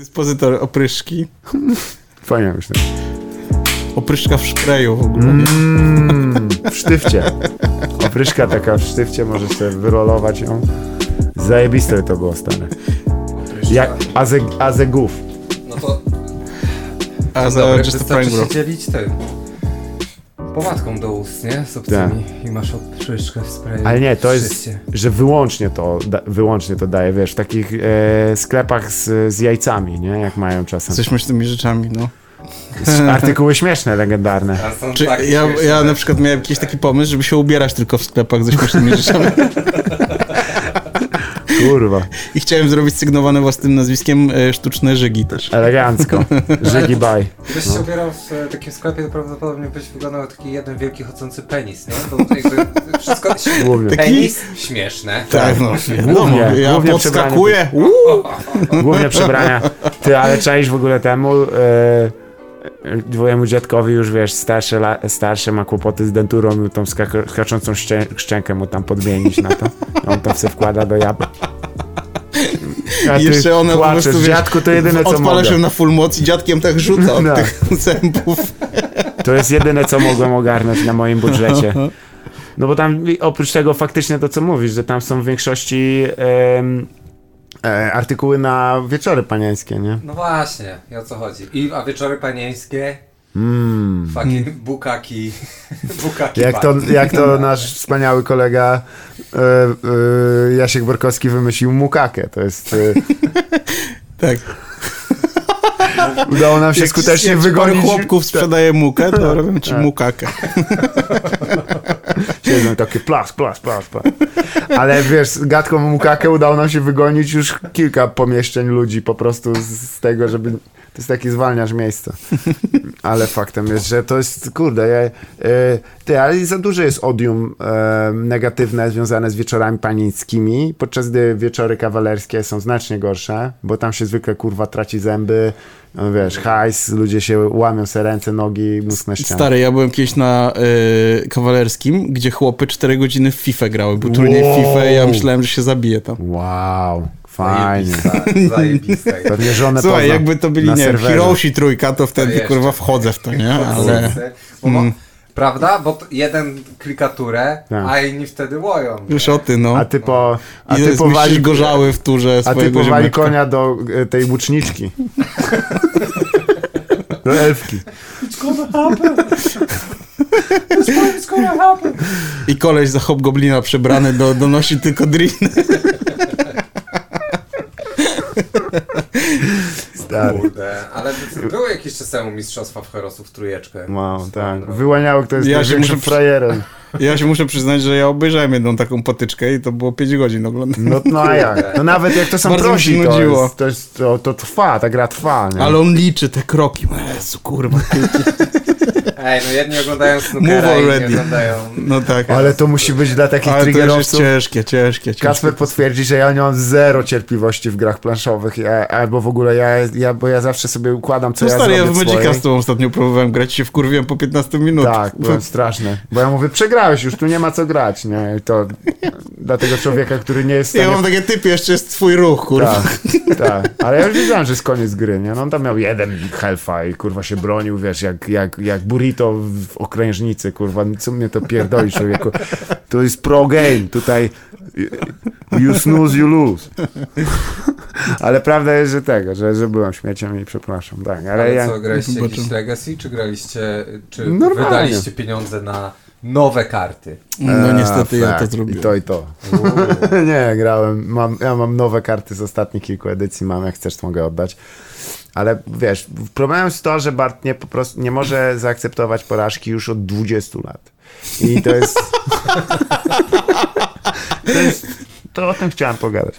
Dyspozytor opryszki. Fajnie myślę. Opryszka w szpreju w ogóle. Mm, w sztywcie. Opryszka taka w sztywcie, możesz sobie wyrolować ją. Zajebiste to było stare. Jak Aze, Azegów. No to A za wystarczy Prank Bro. się dzielić tym pomadką do ust, nie? Z obcymi. I masz opryszkę w. Tak. Ale nie, to jest, że wyłącznie to, da, wyłącznie to daje, wiesz, w takich e, sklepach z, z jajcami, nie? Jak mają czasem. Coś z tymi rzeczami, no. Artykuły śmieszne, legendarne. Czy ja, śmieszne ja na przykład miałem jakiś taki pomysł, żeby się ubierać tylko w sklepach ze śmiesznymi rzeczami. Kurwa. I chciałem zrobić sygnowane własnym nazwiskiem e, sztuczne żygi też. Elegancko. Żygi baj. Gdybyś się ubierał w e, takim sklepie, to prawdopodobnie byś wyglądał jak taki jeden wielki chodzący penis, nie? To jakby wszystko... Głównie. Penis? Śmieszne. Tak, no. Głównie, no, ja głównie podskakuję. Głównie przebrania. Ty, ale czaisz w ogóle temu e, dwojemu dziadkowi już, wiesz, starsze, la, starsze ma kłopoty z denturą i tą skak- skaczącą szczę, szczękę mu tam podmienić na to. On to se wkłada do jabłka. A ty Jeszcze po płaczesz. prostu, wiesz, Dziadku, to jedyne co Odpalasz mogę. ją na full moc i dziadkiem tak rzuca od No. tych zębów. To jest jedyne, co mogłem ogarnąć na moim budżecie. No bo tam oprócz tego faktycznie to, co mówisz, że tam są w większości em, e, artykuły na wieczory panieńskie, nie? No właśnie, o co chodzi? I, a wieczory panieńskie? Mm. Fucking bukaki. bukaki Jak to, jak to nasz wspaniały kolega e, e, Jasiek Borkowski wymyślił mukakę. To jest. E, Tak. Udało nam się Jak- skutecznie jak wygonić. chłopków sprzedaje mukę, to robią ci mukakę. Siedzą takie plas, plas, plas, plas. Ale wiesz, gadką mukakę udało nam się wygonić już kilka pomieszczeń ludzi po prostu z, tego, żeby. To jest taki zwalniacz miejsca. Ale faktem jest, że to jest, kurde, ja, e, ty, ale za duże jest odium e, negatywne związane z wieczorami panieńskimi, podczas gdy wieczory kawalerskie są znacznie gorsze, bo tam się zwykle kurwa traci zęby, wiesz, hajs, ludzie się łamią se ręce, nogi, mózg na ścianę. Stary, ja byłem kiedyś na y, kawalerskim, gdzie chłopy 4 godziny w FIFA grały. Był turniej Wow. FIFA i ja myślałem, że się zabije tam. Wow, fajnie. Zajebiste, zajebiste. Pewnie żonę Słuchaj, jakby to byli, nie wiem. Hiroshi trójka, to wtedy jeszcze. kurwa wchodzę w to, nie? Ale Bo Mm. Prawda? Bo jeden klikaturę, Tak. a inni wtedy łoją. już o ty, no. A ty po... A ty zmieścisz powali, gorzały w turze a ty swojego powali ziomeczka. konia do e, tej łuczniczki. Do elfki. I koleś za hobgoblina przebrany do, donosi tylko driny. Stary. Kurde, ale były jakieś czas temu mistrzostwa w Herosów trójeczkę. Wow, tak. Wyłaniały, kto jest Ja największym muszę- frajerem. Ja się muszę przyznać, że ja obejrzałem jedną taką potyczkę i to było 5 godzin oglądania. No, no a jak? No nawet jak to są Bardzo prosi, to, nudziło. jest, to, jest, to, to trwa, ta gra trwa. Nie? Ale on liczy te kroki. Jezu, kurwa. Ej, no jedni oglądają snookera, inni oglądają... No tak. Ale to musi być dla takich Ale to już jest triggerowców. ciężkie, ciężkie, ciężkie. Kasper potwierdzi, że ja nie mam zero cierpliwości w grach planszowych, ja, albo w ogóle ja, ja, bo ja zawsze sobie układam, co No ja stary, ja w Magica z tobą ostatnio próbowałem grać się wkurwiłem po 15 minutach. Tak, byłem straszny. Bo ja mówię, przegrałeś już, tu nie ma co grać, nie? I to dla tego człowieka, który nie jest w Ja stanie... mam takie typy, jeszcze jest twój ruch, kurwa. Tak, tak. Ale ja już wiedziałem, że jest koniec gry, nie? No on tam miał jeden helfa i kurwa się bronił, wiesz, jak, jak, jak burrito w okrężnicy, kurwa. Co mnie to pierdoli, człowieku? To jest pro game, tutaj you snooze, you lose. Ale prawda jest, że tego, że, że byłem śmieciem i przepraszam, tak. Ale, Ale ja... co, graliście jakiś Legacy, czy graliście, czy Normalnie. wydaliście pieniądze na nowe karty? No niestety A, ja to fakt. zrobiłem. I to i to. nie, grałem. Mam, ja mam nowe karty z ostatnich kilku edycji, mam, jak chcesz, to mogę oddać. Ale wiesz, problemem jest to, że Bart nie, po prostu nie może zaakceptować porażki już od 20 lat. I to jest. to jest. To o tym chciałem pogadać.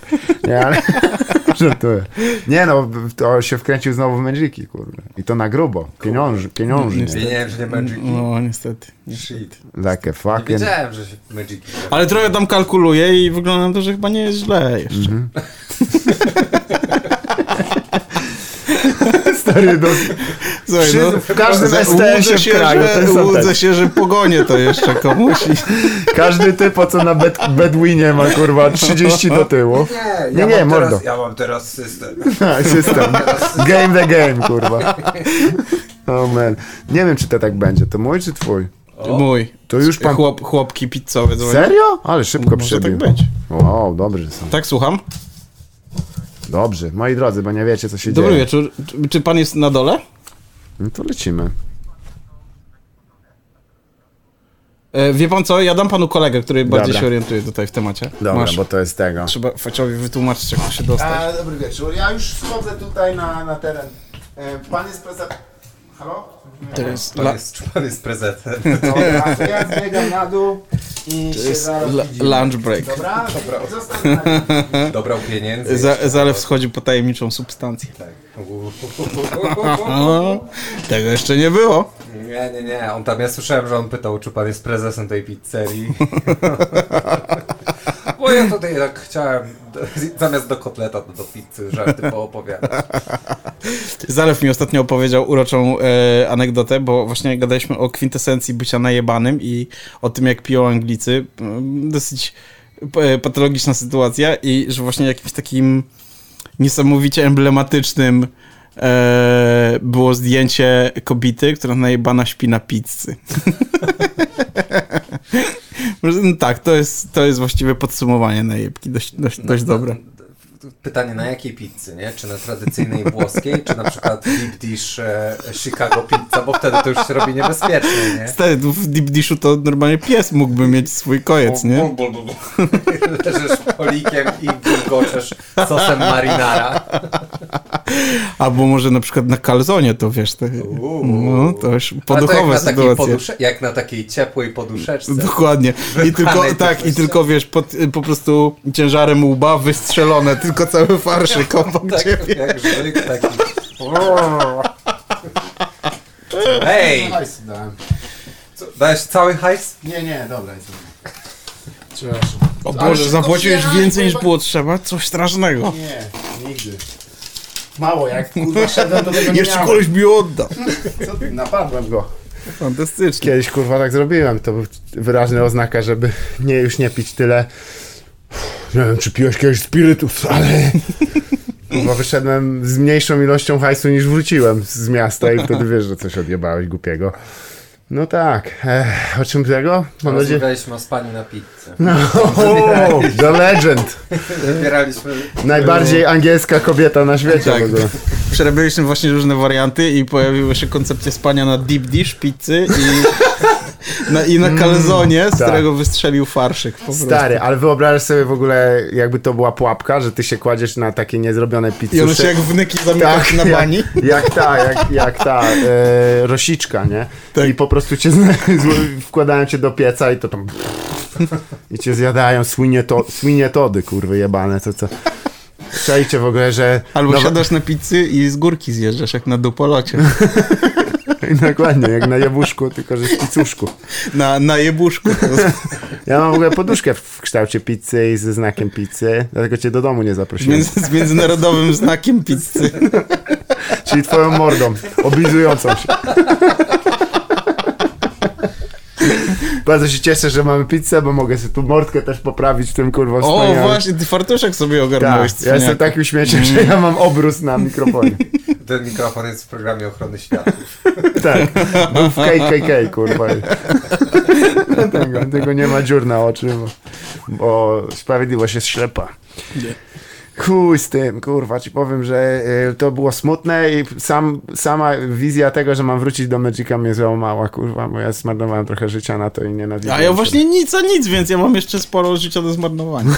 Nie, ale. Żartuję. Nie no, to się wkręcił znowu w Mędziki, kurde. I to na grubo. Pieniądze, pieniądze. Niestety. Pieniężnie Magiki. No niestety. Shit. Like a Nie fucking... wiedziałem, że się Magiki... Ale trochę tam kalkuluję i wygląda na to, że chyba nie jest źle jeszcze. stary, no, Słuchaj, Przy- no, w każdym STS-ie w się, kraju, że, łudzę się, że pogonię to jeszcze komuś. I... każdy typ, o co na bed, Bedwinie ma, kurwa, 30 do tyłu. Nie, Nie, ja nie, mordo. teraz, ja mam teraz system. Tak, system. Game the game, kurwa. Oh man. Nie wiem, czy to tak będzie. To mój, czy twój? Mój. To już pan... Chłop, chłopki pizzowe. dzwonią. Serio? Ale szybko Może przybił. tak być. Wow, dobrze są. Tak, słucham. Dobrze. Moi drodzy, bo nie wiecie, co się Dobry dzieje. wieczór. Czy- Czy pan jest na dole? No to lecimy. E, wie pan co, ja dam panu kolegę, który bardziej Dobra. się orientuje tutaj w temacie. Dobra, Masz. bo to jest tego. Trzeba Faciowi wytłumaczyć, jak tu się dostać. A, dobry wieczór. Ja już schodzę tutaj na, na teren. E, pan jest prezes... Halo? To jest, Pan la, jest, pan jest prezentem. Dobra, to ja zbiegam na dół i to się jest lunch break. Dobra? Dobra. Dobrał pieniędzy. Za, Zalew schodzi po tajemniczą substancję. Tak. Tego jeszcze nie było. Nie, nie, nie. On tam, ja słyszałem, że on pytał, czy pan jest prezesem tej pizzerii. Bo ja tutaj tak chciałem, zamiast do kotleta, to do pizzy, żarty poopowiadać. Zalew mi ostatnio opowiedział uroczą e, anegdotę, bo właśnie gadaliśmy o kwintesencji bycia najebanym i o tym, jak piją Anglicy. Mm, Dosyć e, patologiczna sytuacja i że właśnie jakimś takim niesamowicie emblematycznym e, było zdjęcie kobiety, która najebana śpi na pizzy. No tak, to jest, to jest właściwie podsumowanie najebki, dość, dość, dość dobre. Pytanie, na jakiej pizzy, nie? Czy na tradycyjnej włoskiej, czy na przykład deep dish e, Chicago pizza, bo wtedy to już się robi niebezpieczne, nie? Stary, w deep dishu to normalnie pies mógłby mieć swój kojec, nie? Leżysz polikiem i gulgoczesz sosem marinara. Albo może na przykład na kalzonie to wiesz, to, no to już poduchowe to jak na, takiej sytuacje. podusze- jak na takiej ciepłej poduszeczce. Dokładnie. I tylko, tak, i tylko tylko wiesz, pod, po prostu ciężarem łba wystrzelone, tylko cały farszyk obok Tak, ciebie. jak żyk taki. Hej! Hajs dałem. Co, Dałeś cały hajs? Nie, nie, dobra. jest dobra. Przepraszam. O Boże, zapłaciłeś więcej niż było trzeba? Coś strasznego. Nie, nigdy. Mało, jak kurwa szedłem, to tego nie Jeszcze miałem. koleś mi oddał. Co ty, napadłem go. Fantastycznie. Kiedyś kurwa tak zrobiłem, to był wyraźna oznaka, żeby nie już nie pić tyle. Nie wiem, czy piłeś kiedyś spirytus, ale... Kurwa, wyszedłem z mniejszą ilością hajsu niż wróciłem z miasta i wtedy wiesz, że coś odjebałeś głupiego. No tak, Ech, o czym tego? Mam nadzieję... Rozmawialiśmy o spaniu na pizzę. O, The Legend! Wybieraliśmy... Najbardziej angielska kobieta na świecie Tak. w ogóle. Przerabialiśmy właśnie różne warianty i pojawiły się koncepcje spania na deep dish, pizzy i na, i na kalzonie, z tak. którego wystrzelił farszyk. Stary, ale wyobrażasz sobie w ogóle, jakby to była pułapka, że ty się kładziesz na takie niezrobione pizzusze. I one się jak wnyki zamykają tak, na bani. Jak, jak ta, jak, jak ta e, rosiczka, nie? Tak. I po prostu cię wkładają cię do pieca i to tam i cię zjadają słynie, to, słynie tody, kurwy jebane, to co. Czajcie w ogóle, że... Albo nowa- siadasz na pizzy i z górki zjeżdżasz, jak na dupolocie. Dokładnie, jak na jebuszku, tylko że w picuszku. Na, na jebuszku. Ja mam w ogóle poduszkę w kształcie pizzy i ze znakiem pizzy, dlatego cię do domu nie zaprosiłem. Z międzynarodowym znakiem pizzy. Czyli twoją mordą, oblizującą się. Bardzo się cieszę, że mamy pizzę, bo mogę sobie tu mordkę też poprawić w tym kurwa O, wspaniałym. właśnie, ty fartuszek sobie ogarnąłeś. Tak, ja jestem takim śmieciem, że ja mam obrus na mikrofonie. Ten mikrofon jest w programie ochrony światów. Tak, był w KKK, kurwa. Tego, tego nie ma dziur na oczy, bo, bo sprawiedliwość jest ślepa. Chuj z tym, kurwa, ci powiem, że y, to było smutne i sam, sama wizja tego, że mam wrócić do Magica mnie załamała, kurwa, bo ja zmarnowałem trochę życia na to i nienawidzę. A ja właśnie nic a nic, więc ja mam jeszcze sporo życia do zmarnowania.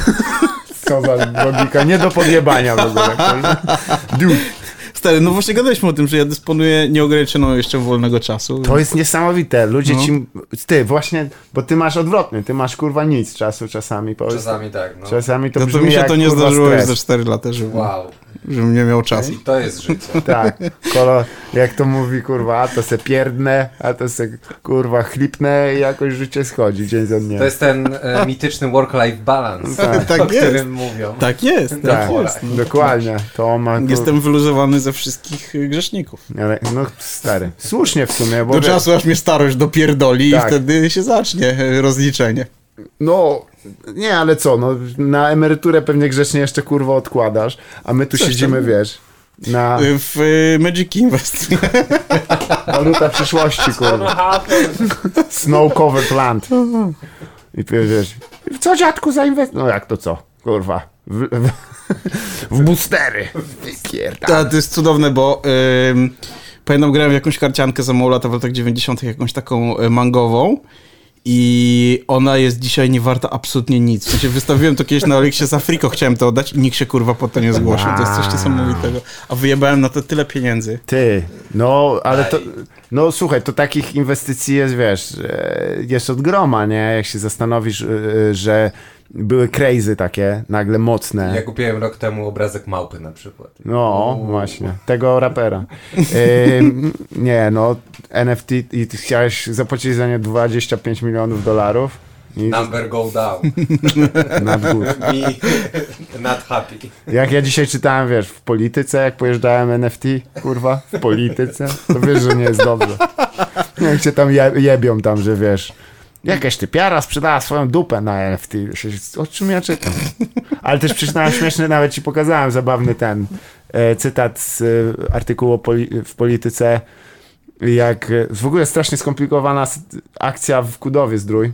Co za logika, nie do podjebania w ogóle. Dude, Stary, no właśnie gadaliśmy o tym, że ja dysponuję nieograniczoną jeszcze wolnego czasu. to jest niesamowite, ludzie No. ci, ty właśnie, bo ty masz odwrotny, ty masz kurwa nic czasu czasami, powiedz. Czasami tak, no. Czasami to No to mi się jak, to nie kurwa, zdarzyło już za 4 lata życia. Wow. Żebym nie miał czasu. I to jest życie. Tak, kolo, jak to mówi, kurwa, a to se pierdnę, a to se, kurwa, chlipnę i jakoś życie schodzi dzień za dniem. To jest ten e, mityczny work-life balance, Tak. Tak o jest. którym mówią. Tak jest, tak, Tak, jest. No. dokładnie. To on ma, kur- Jestem wyluzowany ze wszystkich y, grzeszników. Ale, no stary, słusznie w sumie, bo... Do wie- czasu, aż mnie starość dopierdoli Tak. i wtedy się zacznie y, rozliczenie. No, nie, ale co, no, na emeryturę pewnie grzecznie jeszcze, kurwa, odkładasz, a my tu Coś tam. siedzimy, wiesz, na Y, W y, Magic Invest. waluta przyszłości, kurwa. Snow covered land. I wiesz, w co dziadku zainwestuj? No jak to co, kurwa, w, w, w boostery. Ta, to jest cudowne, bo ym, pamiętam, grałem w jakąś karciankę za mało lata w latach 90., jakąś taką y, mangową. I ona jest dzisiaj nie warta absolutnie nic. W sensie wystawiłem to kiedyś na Alexie z Afriko, chciałem to oddać i nikt się kurwa po to nie zgłosił. To jest coś niesamowitego. A wyjebałem na to tyle pieniędzy. Ty, no, ale to, no słuchaj, to takich inwestycji jest, wiesz, e, jest od groma, nie? Jak się zastanowisz, e, e, że były crazy takie, nagle mocne. Ja kupiłem rok temu obrazek małpy na przykład. No, właśnie, tego rapera. Nie, no, NFT i ty chciałeś zapłacić za nie 25 milionów dolarów i Number go down. nad gór. Me not happy. Jak ja dzisiaj czytałem, wiesz, w polityce, jak pojeżdżałem NFT, kurwa, w polityce, to wiesz, że nie jest dobrze. Jak cię tam je, jebią tam, że wiesz, jakaś typiara sprzedała swoją dupę na NFT. O czym ja czytam? Ale też przeczytałem śmieszny, nawet ci pokazałem zabawny ten e, cytat z e, artykułu poli, w polityce, jak e, w ogóle strasznie skomplikowana akcja w Kudowie Zdrój,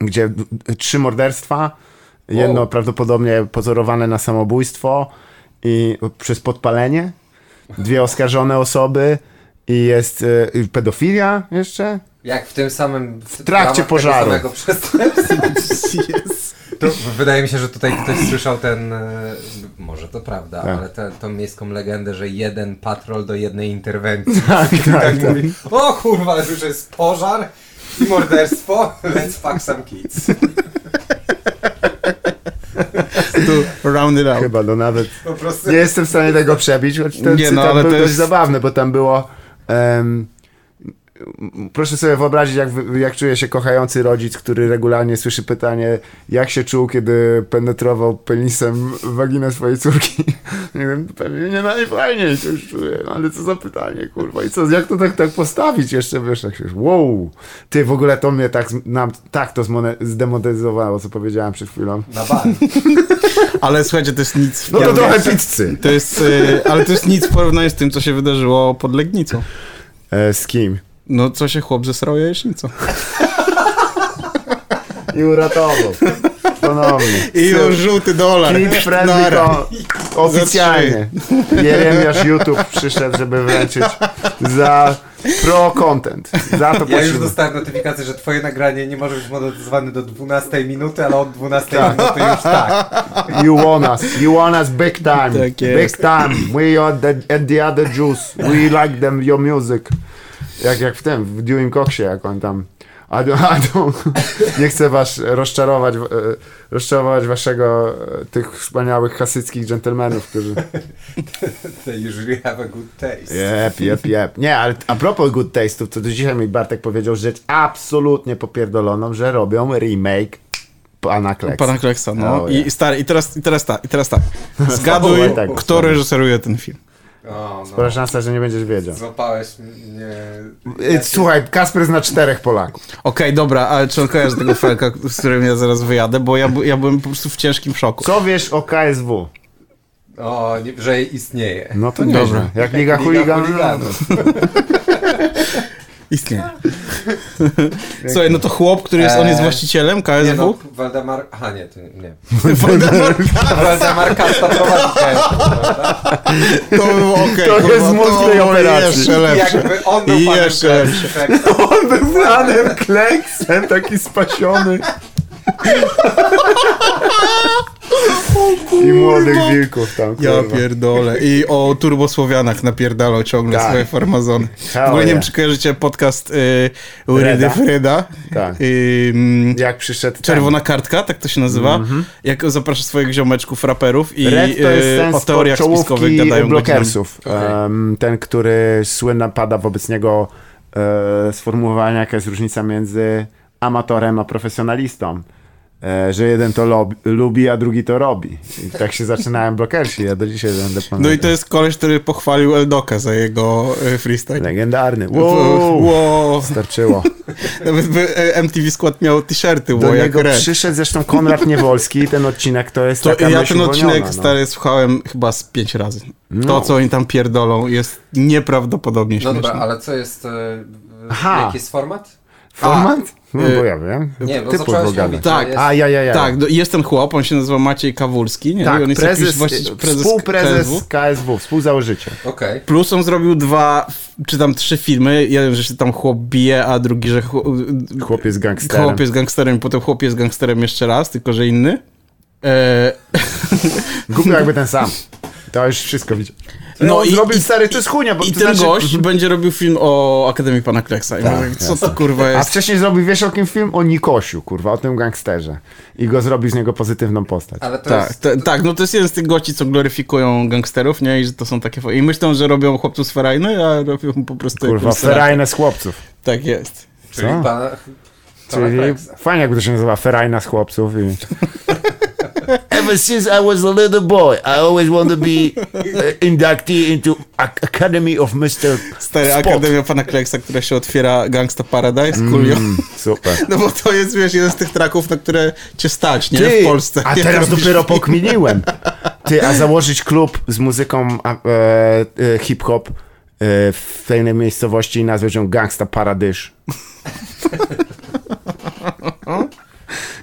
gdzie trzy morderstwa, jedno Wow. prawdopodobnie pozorowane na samobójstwo i przez podpalenie, dwie oskarżone osoby i jest i pedofilia jeszcze. Jak w tym samym... W trakcie pożaru. Samego przestępstwa. To wydaje mi się, że tutaj ktoś słyszał ten, e, może to prawda, Tak. ale tę tą miejską legendę, że jeden patrol do jednej interwencji. Tak, tak, tak mówi, o kurwa, ale już jest pożar i morderstwo, let's fuck some kids. To round it out. Chyba, no nawet Po prostu nie jestem w stanie tego przebić, choć ten Nie, no, ale był to dość jest- zabawny, bo tam było... em, proszę sobie wyobrazić, jak, jak czuje się kochający rodzic, który regularnie słyszy pytanie, jak się czuł, kiedy penetrował penisem waginę swojej córki. Nie wiem, pewnie nie najfajniej się już czuję, no, ale co za pytanie, kurwa. I co, jak to tak, tak postawić jeszcze, wiesz, tak się, wow. Ty, w ogóle to mnie tak, nam, tak to zdemonetyzowało, co powiedziałem przed chwilą. na bar. Ale słuchajcie, to jest nic. No to Ja- trochę pizzy. To jest, y, ale to jest nic w porównaniu z tym, co się wydarzyło pod Legnicą. E, z kim? No, co się chłop zesrał jajecznicą. I uratował. Ponownie. I już żółty dolar. Kid friendly to oficjalnie. Jeremiasz YouTube przyszedł, żeby wręczyć za pro content. Za to Ja już dostałem notyfikację, że twoje nagranie nie może być monetyzowane do 12 minuty, ale od 12 minuty już tak. You want us. You want us big time. Tak big time. We are the, the other Jews. We like them, your music. Jak, jak w tym, w Dewey Coxie, jak on tam... I don't, nie chcę was rozczarować, e, rozczarować waszego, e, tych wspaniałych hasyckich dżentelmenów, którzy... They usually have a good taste. Jep, jep, jep. Nie, ale a propos good taste'ów, to dzisiaj mi Bartek powiedział rzecz absolutnie popierdoloną, że robią remake Pana Kleksa. Pana Kleksa, no. Oh, I, yeah. i, stary, i, teraz, i, teraz tak, I teraz tak. Zgaduj, Zgaduj, tak. kto reżyseruje ten film. O, Spora no. szansa, że nie będziesz wiedział. Złapałeś mnie. Y, Słuchaj, Kasper zna czterech Polaków. Okej, dobra, ale czy on kojarzy tego felka, z którym ja zaraz wyjadę, bo ja, ja byłem po prostu w ciężkim szoku. Co wiesz o KSW? O, nie, że istnieje. No to Dobra. nieźle. Jak Liga Liga Chuliganów. Chuliganów. Istnieje. Słuchaj, no to chłop, który jest, on jest Eee, właścicielem Nie KSW? no, Waldemar... Aha, nie, to nie. Waldemar Kasta prowadzi KSW, prawda? To było okej. To kurwa, jest mocnej było operacji. Jeszcze lepsze. Jakby on był I panem jeszcze Kleksa. On był panem Kleksem, taki spasiony. I młodych wilków tam, Ja kurwa. pierdolę. I o turbosłowianach napierdalał ciągle Tak. swoje farmazony. W ogóle nie wiem, czy kojarzycie podcast y, de Freda. Tak. Y, mm, Jak przyszedł ten. Czerwona kartka, tak to się nazywa. Jak zaprasza swoich ziomeczków, raperów i Red to jest y, ten o teoriach spiskowych gadają blokersów. Em, ten, który słynna pada wobec niego e, sformułowania, jaka jest różnica między amatorem a profesjonalistą. E, że jeden to lob, lubi, a drugi to robi. I tak się zaczynałem blokersi, ja do dzisiaj będę pamiętał. No i to jest koleś, który pochwalił Eldoka za jego y, freestyle. Legendarny. Wow. Wow! Starczyło. Nawet e, MTV Skład miał t-shirty, Do wow, jak niego red. przyszedł zresztą Konrad Niewolski i ten odcinek to jest To taka ja ten odcinek no. stary słuchałem chyba z pięć razy. No. To, co oni tam pierdolą, jest nieprawdopodobnie No śmieszne. dobra, ale co jest... e, Aha. Jaki jest format? Format? No y, bo ja wiem. Nie, bo Ty zacząłeś Tak, jest... A, ja, ja, ja. Tak, no, jest ten chłop, on się nazywa Maciej Kawulski, nie? I Tak, on jest prezes, prezes współprezes KSW. KSW, współzałożyciel. Okej. Plus on zrobił dwa, czy tam trzy filmy. Jeden, że się tam chłop bije, a drugi, że chłop, Chłopiec gangsterem. chłop jest gangsterem, potem chłop jest gangsterem jeszcze raz, tylko że inny. E, Głupio jakby ten sam. To już wszystko widział. No No i- zrobił i- stary, to jest chunia, bo I ten znaczy... gość będzie robił film o Akademii Pana Kleksa. I mówię, co to kurwa A jest? wcześniej zrobił, wiesz o kim film? O Nikosiu, kurwa, o tym gangsterze. I go zrobił z niego pozytywną postać. Ale to Tak, jest... te, tak, no to jest jeden z tych gości, co gloryfikują gangsterów, nie? I że to są takie... I myślą, że robią chłopców z ferajny, a robią po prostu... Kurwa, ferajne z chłopców. Tak jest. Czyli Co? pana... pana Czyli fajnie jakby to się nazywa ferajna z chłopców i... Ever since I was a little boy, I always wanted to be uh, inductee into Ac- Academy of Mr. Stary Spot. Akademia Pana Kleksa, która się otwiera Gangsta Paradise. Mm, super. No bo to jest, wiesz, jeden z tych traków, na które cię stać, nie? w Polsce. A teraz dopiero pokminiłem. Ty, a założyć klub z muzyką a, e, e, hip-hop e, w tej miejscowości i nazwać ją Gangsta Paradyż.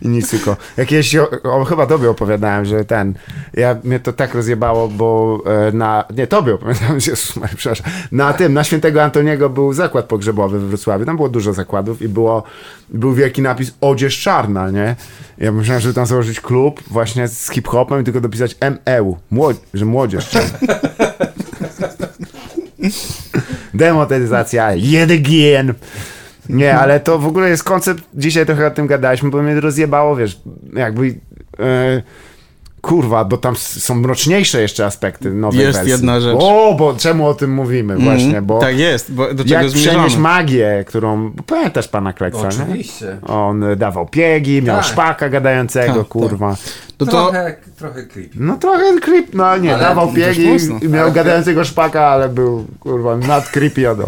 I nic tylko. Jakieś, o, chyba tobie opowiadałem, że ten, ja, mnie to tak rozjebało, bo e, na, nie, tobie opowiadałem, Jezus Maria, przepraszam, na tym, na Świętego Antoniego był zakład pogrzebowy we Wrocławiu, tam było dużo zakładów i było, był wielki napis odzież czarna, nie? Ja myślałem, żeby tam założyć klub właśnie z hip-hopem i tylko dopisać MEU, młod- że młodzież czarna. Demonetyzacja, yet again. Nie, ale to w ogóle jest koncept, dzisiaj trochę o tym gadaliśmy, bo mnie rozjebało, wiesz, jakby... E, kurwa, bo tam są mroczniejsze jeszcze aspekty nowej Jest wersji. jedna rzecz. O, bo czemu o tym mówimy właśnie, bo Tak jest, bo do czego jak zmierzamy? przenieść magię, którą... Pamiętasz pana Kleksa, nie? Oczywiście. On e, dawał piegi, miał Tak. szpaka gadającego, Tak, kurwa. No to, Trochę, trochę creepy. No trochę creep, no nie, Ale dawał piegi miał Ale- gadającego szpaka, ale był, kurwa, nad creepy od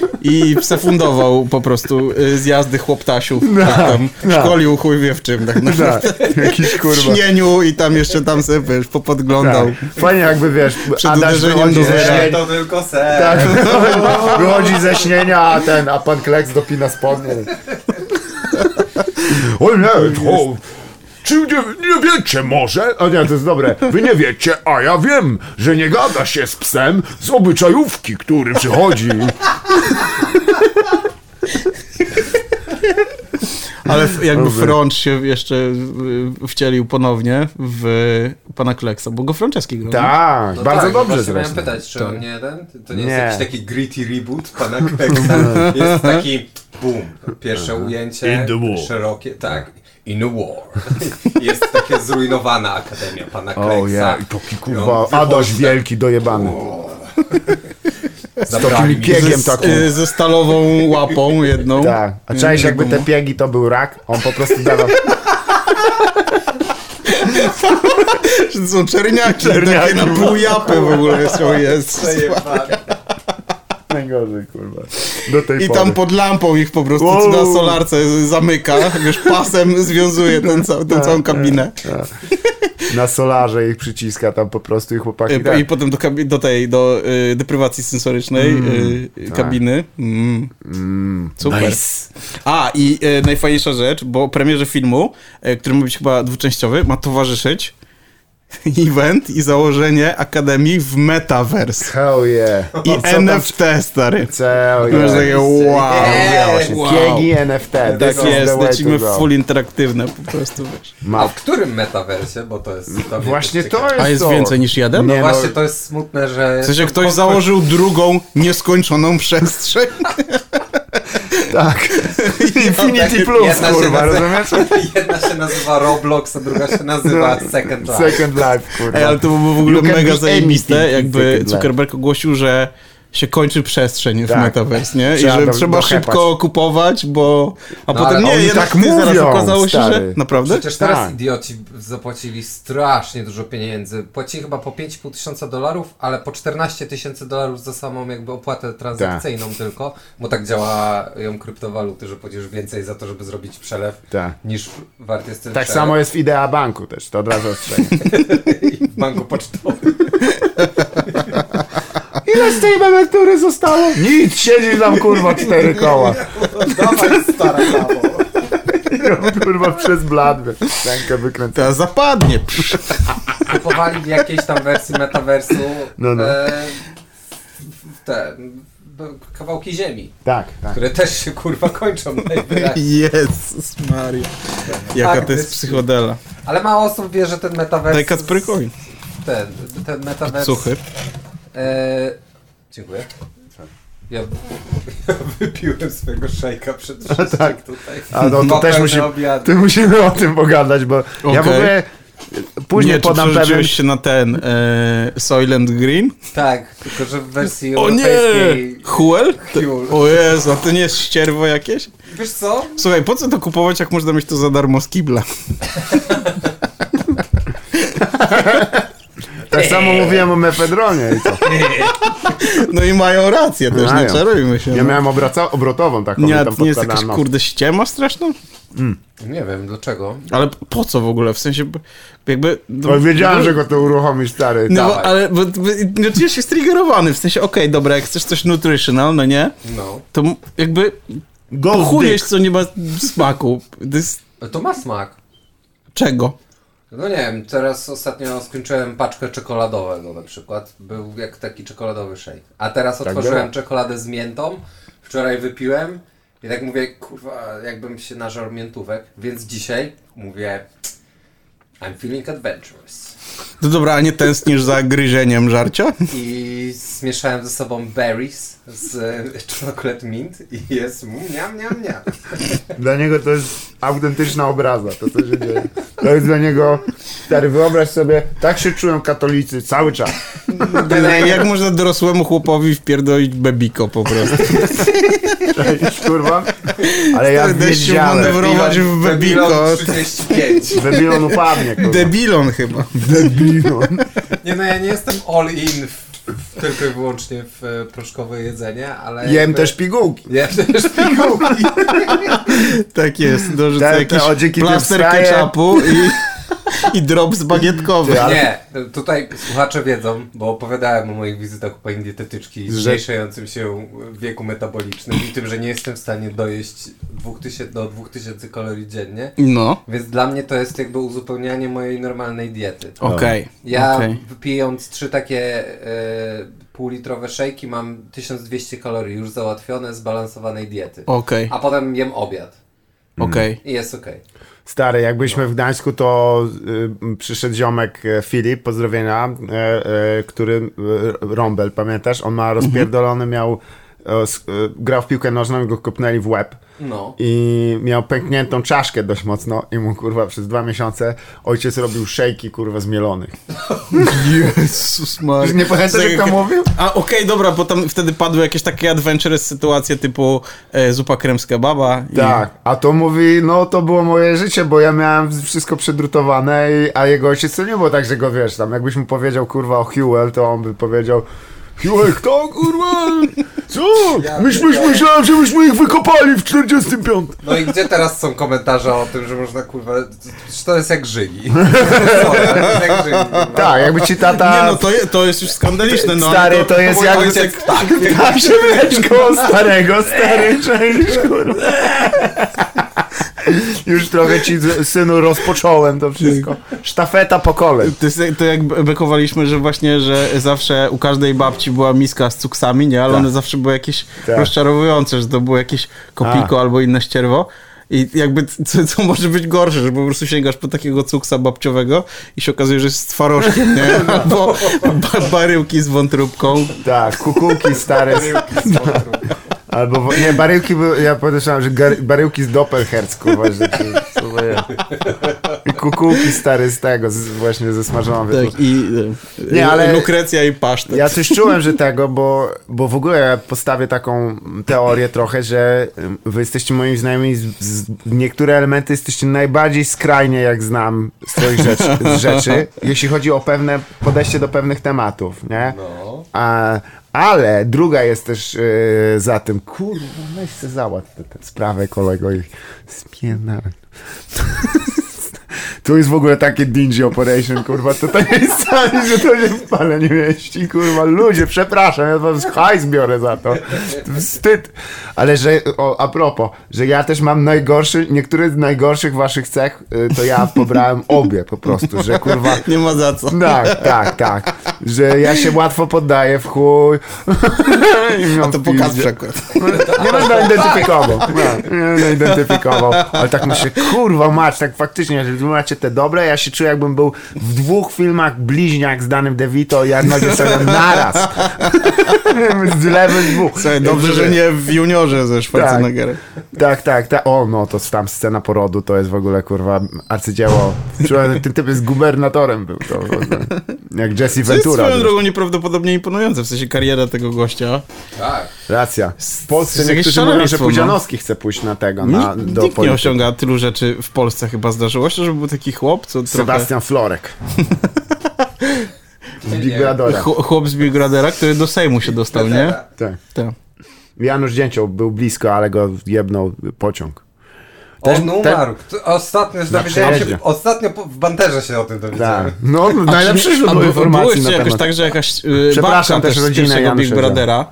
I sefundował po prostu y, zjazdy chłoptasiów, No, tak tam no. szkolił chuj wie w czym, tak naprawdę. Jakiś W kurwa. śnieniu i tam jeszcze tam sobie, wiesz, popodglądał. Tak. Fajnie jakby, wiesz, Przed Adaś uderzeniem wychodzi do ze zera. śnienia, To tylko ser. tak, wychodzi ze śnienia, a ten, a pan Kleks dopina spodnie. O nie, to... Czy nie, nie wiecie może? O nie, to jest dobre. Wy nie wiecie, a ja wiem, że nie gada się z psem z obyczajówki, który przychodzi. Ale jakby Dobry. Frącz się jeszcze y, wcielił ponownie w pana Kleksa, bo go Franceski grał. Tak, No bardzo tak, dobrze właśnie miałem zresztą. pytać, czy on nie jeden? To nie, Nie. jest jakiś taki gritty reboot pana Kleksa? jest taki boom, pierwsze ujęcie, szerokie, tak. In a war. Jest takie zrujnowana Akademia pana Kleksa. O ja, i taki I kurwa, on Adaś wielki dojebany. Takimi mi piegiem Z, taką. y, ze stalową łapą jedną. Tak, a cześć jakby te piegi to był rak, on po prostu dawał... To są czerniaki, Czerniaki. takie na pół japy w ogóle są jest. przejebane. Najgorzej, kurwa. Do tej I pory. tam pod lampą ich po prostu Wow. na solarce zamyka, wiesz, pasem związuje ten ca- tę całą kabinę. Na solarze ich przyciska tam po prostu i chłopaki I, tak. I potem do, do tej, do y, deprywacji sensorycznej y, kabiny. Mm. Super. Nice. A, i y, najfajniejsza rzecz, bo premierze filmu, y, który ma być chyba dwuczęściowy, ma towarzyszyć event i założenie akademii w Metaverse. Hell yeah. I co tam- NFT, stary. Hell To jest yeah. takie wow. Yeah, wow. Piegi NFT. Tak jest, lecimy full interaktywne po prostu, wiesz. A w którym metaversie? Bo to jest... To Właśnie to jest A jest to. więcej niż jeden? No Nie, właśnie, to jest smutne, że... W sensie to- ktoś to- założył drugą, nieskończoną przestrzeń. Tak. Infinity tak, Plus, jedna się kurwa, nazywa- rozumiesz? Jedna się nazywa Roblox, a druga się nazywa No, Second Life. Second Life, kurwa. Ej, ale to było w ogóle mega zajebiste, jakby. Zuckerberg ogłosił, że się kończy przestrzeń w Tak. Metaverse, nie? I Trzeba że do- trzeba dochepać. szybko kupować, bo... A No, potem nie, jednak tak ty zaraz mówią, okazało się, że... stary. Naprawdę? Przecież teraz Tak. idioci zapłacili strasznie dużo pieniędzy. Płacili chyba po 5,5 tysiąca dolarów, ale po 14 tysięcy dolarów za samą jakby opłatę transakcyjną Tak. tylko, bo tak działają kryptowaluty, że płacisz więcej za to, żeby zrobić przelew, Tak. niż wart jest ten Tak przelew. samo jest w Idea Banku też, to od razu ostrzegam. W banku pocztowym. Ile z tej emerytury zostało? Nic, siedzi tam kurwa cztery koła. Dawaj stara kawo. Kurwa przez wiesz, rękę wykręcę. Teraz zapadnie. Kupowali w jakiejś tam wersji metaversu No, no. E, te kawałki ziemi, Tak, tak. które też się kurwa kończą najwyraźniej. Jezus Maria. Jaka Tak, to jest psychodela. Ale mało osób wie, że ten metaverse... Daj Kacperykowi. Ten, ten metaverse... Suchy. E, dziękuję. Ja, ja wypiłem swojego szejka przed wszystkim tak. tutaj. A no to też obiady. ty musimy o tym pogadać, bo ja w ogóle później nie, czy podam pewien... się na ten e, Soylent Green? Tak, tylko że w wersji O nie! europejskiej... Huel? Huel. O Jezu, a to nie jest ścierwo jakieś? Wiesz co? Słuchaj, po co to kupować, jak można mieć to za darmo z kibla? Tak samo mówiłem o mefedronie i co? No i mają rację też, Mają. nie czarujmy się. Ja no. miałem obraca- obrotową taką Nie, tam nie jest jakaś nos. kurde ściema straszna? Nie wiem, dlaczego. Ale po co w ogóle? W sensie jakby... no- Bo wiedziałem, że go to uruchomisz, stary. No, Dawaj. ale bo, bo, no, czujesz się striggerowany, w sensie, okej, dobra, jak chcesz coś nutritional, no nie? No. To jakby Go pochujesz, co nie ma smaku. To jest... To ma smak. Czego? No nie wiem, teraz ostatnio skończyłem paczkę czekoladowego na przykład. Był jak taki czekoladowy shake. A teraz Tak otworzyłem czekoladę z miętą. Wczoraj wypiłem i tak mówię, kurwa, jakbym się nażarł miętówek. Więc dzisiaj mówię, I'm feeling adventurous. No dobra, a nie tęsknisz za gryzieniem żarcia? I zmieszałem ze sobą berries z e, chocolate mint i jest mm, miam, miam, miam. Dla niego to jest autentyczna obraza, to co się dzieje. To jest dla niego, stary, wyobraź sobie, tak się czują katolicy cały czas. Jak można dorosłemu chłopowi wpierdolić bebiko po prostu? Cześć, kurwa. Ale ja się wiedziałem. manewrować w bebiko. Babylon 35. Debilon upadnie, kurwa. Debilon chyba. Debilon. Nie no, ja nie jestem all in w, w, tylko i wyłącznie w e, proszkowe jedzenie, ale... Jem jakby- też pigułki. Jem też pigułki. Tak jest, dorzucę Te- te jakiś plaster ketchupu i, i drops bagietkowy. Ale- Nie, tutaj słuchacze wiedzą, bo opowiadałem o moich wizytach u pani dietetyczki, zmniejszającym się wieku metabolicznym i tym, że nie jestem w stanie dojeść 2000 do 2000 kalorii dziennie. No, Więc dla mnie to jest jakby uzupełnianie mojej normalnej diety. okej. Ja okej. wypijąc trzy takie e, półlitrowe szejki mam 1200 kalorii już załatwione zbalansowanej diety. Okej, A potem jem obiad okej. i jest okej. Stary, jak byliśmy w Gdańsku, to y, przyszedł ziomek e, Filip, pozdrowienia, e, e, który, Rąbel, pamiętasz? On ma rozpierdolony, miał, grał w piłkę nożną i go kopnęli w łeb. No. I miał pękniętą czaszkę dość mocno i mu kurwa przez dwa miesiące ojciec robił szejki kurwa zmielonych. Jezus Maria. Nie pamiętasz jak to mówił? A okej, dobra, bo tam wtedy padły jakieś takie adventurous sytuacje typu e, zupa kremska baba. I... Tak, a to mówi, no to było moje życie, bo ja miałem wszystko przedrutowane, i, a jego ojciec to nie było tak, że go wiesz, tam jakbyś mu powiedział kurwa o Hewell, to on by powiedział Hewell, kto kurwa? Co? Myśmy myślałem, że myśmy ich wykopali w 45. No i gdzie teraz są komentarze o tym, że można kurwa. Czy to jest jak to jest kurwa. Tak, jakby ci tata... Nie no, to, je, to jest już skandaliczne. No, Stary, to jest Mój jak... ojciec, tak, Tak mleczko starego, stary część, kurwa. Już trochę ci, synu, rozpocząłem to wszystko. Sztafeta. To jest to jak bekowaliśmy, że właśnie, że zawsze u każdej babci była miska z cuksami, nie? Ale Tak. one zawsze były jakieś Tak. rozczarowujące, że to było jakieś kopiko albo inne ścierwo. I jakby co, co może być gorsze, że po prostu sięgasz po takiego cuksa babciowego i się okazuje, że jest twarożkiem, nie? Albo ba baryłki z wątróbką. Tak, kukułki stare. Z... Albo, nie, baryłki były, ja podejrzewam, że gar, baryłki z Doppelherz, kurwa, że. I kukułki stare z tego, z, właśnie ze smażoną. Tak, i e, Nie, ale- lukrecja i pasztet. Ja coś czułem, że tego, bo, bo w ogóle ja postawię taką teorię trochę, że wy jesteście moimi znajomymi, z, z, niektóre elementy jesteście najbardziej skrajnie, jak znam z twoich rzeczy, z rzeczy, jeśli chodzi o pewne podejście do pewnych tematów, nie? No. A, ale druga jest też yy, za tym, kurwa, weź se załatw tę sprawę kolego i spierdalaj. Tu jest w ogóle takie dingy operation, kurwa, to tak jest sami, że to się w pale nie mieści, kurwa, ludzie, przepraszam, ja wam hajs biorę za to, wstyd, ale że, o, a propos, że ja też mam najgorszy, niektóre z najgorszych waszych cech, y, to ja pobrałem obie po prostu, że kurwa, Nie ma za co. tak, tak, tak. Że ja się łatwo poddaję w chuj. A to pokaz przykład. Nie będę identyfikował. Nie, będę identyfikował. Ale tak myślę, kurwa mać, tak faktycznie, wy macie te dobre, ja się czuję jakbym był w dwóch filmach bliźniak z Danym DeVito i Arnoldzie sobie naraz. z lewy dwóch. Słuchaj, dobrze, że nie w juniorze ze Schwarzeneggerem. Tak, tak, tak. O, no to tam scena porodu to jest w ogóle, kurwa, arcydzieło. Czułem, ten typ jest gubernatorem był. To. Jak Jesse Co jest Ventura. swoją drogą nieprawdopodobnie imponujące, w sensie kariera tego gościa. Tak. Racja. W Polsce jest jakieś niektórzy mówią, że no. Pudzianowski chce pójść na tego, na, Nikt, do nikt nie osiąga tylu rzeczy w Polsce chyba zdarzyło się, żeby był taki chłop, co trochę... Sebastian Florek. Z Big. Brothera. Ch- Chłop z Big Brothera, który do Sejmu się dostał, nie? Tak. Tak. Janusz Dzięcioł był blisko, ale go jebnął pociąg. On Też- umarł. To Ostatnio dowiedziałem się, ostatnio w banterze się o tym dowiedziałem. Tak. No, najlepszy A źródło informacji na jakoś tak, że jakaś yy, Przepraszam też pierwszego Big Brothera,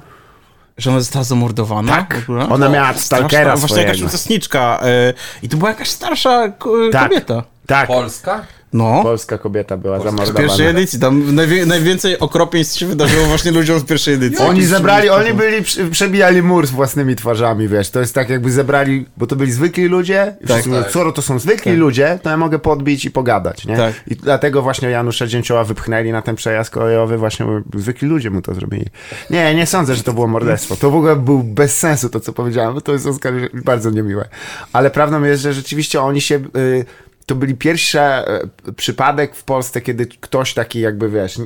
że ona została zamordowana. Tak. Ona miała Straszna, stalkera Właśnie jakaś uczestniczka yy, i to była jakaś starsza k- Tak. kobieta. Tak. Polska? No. Polska kobieta była Z zamordowana. pierwszej edycji. Tam najwie, najwięcej okropieństw się wydarzyło właśnie ludziom z pierwszej edycji. Oni zebrali, oni byli, przebijali mur z własnymi twarzami, wiesz, to jest tak jakby zebrali, bo to byli zwykli ludzie mówią, tak. skoro to są zwykli ludzie, to ja mogę podbić i pogadać, nie? Tak. I dlatego właśnie Janusza Dzięcioła wypchnęli na ten przejazd kolejowy, właśnie zwykli ludzie mu to zrobili. Nie, nie sądzę, że to było morderstwo. To w ogóle był bez sensu to, co powiedziałem, bo to jest Oskar bardzo niemiłe. Ale prawdą jest, że rzeczywiście oni się... Y, to byli pierwszy e, przypadek w Polsce, kiedy ktoś taki jakby, wiesz...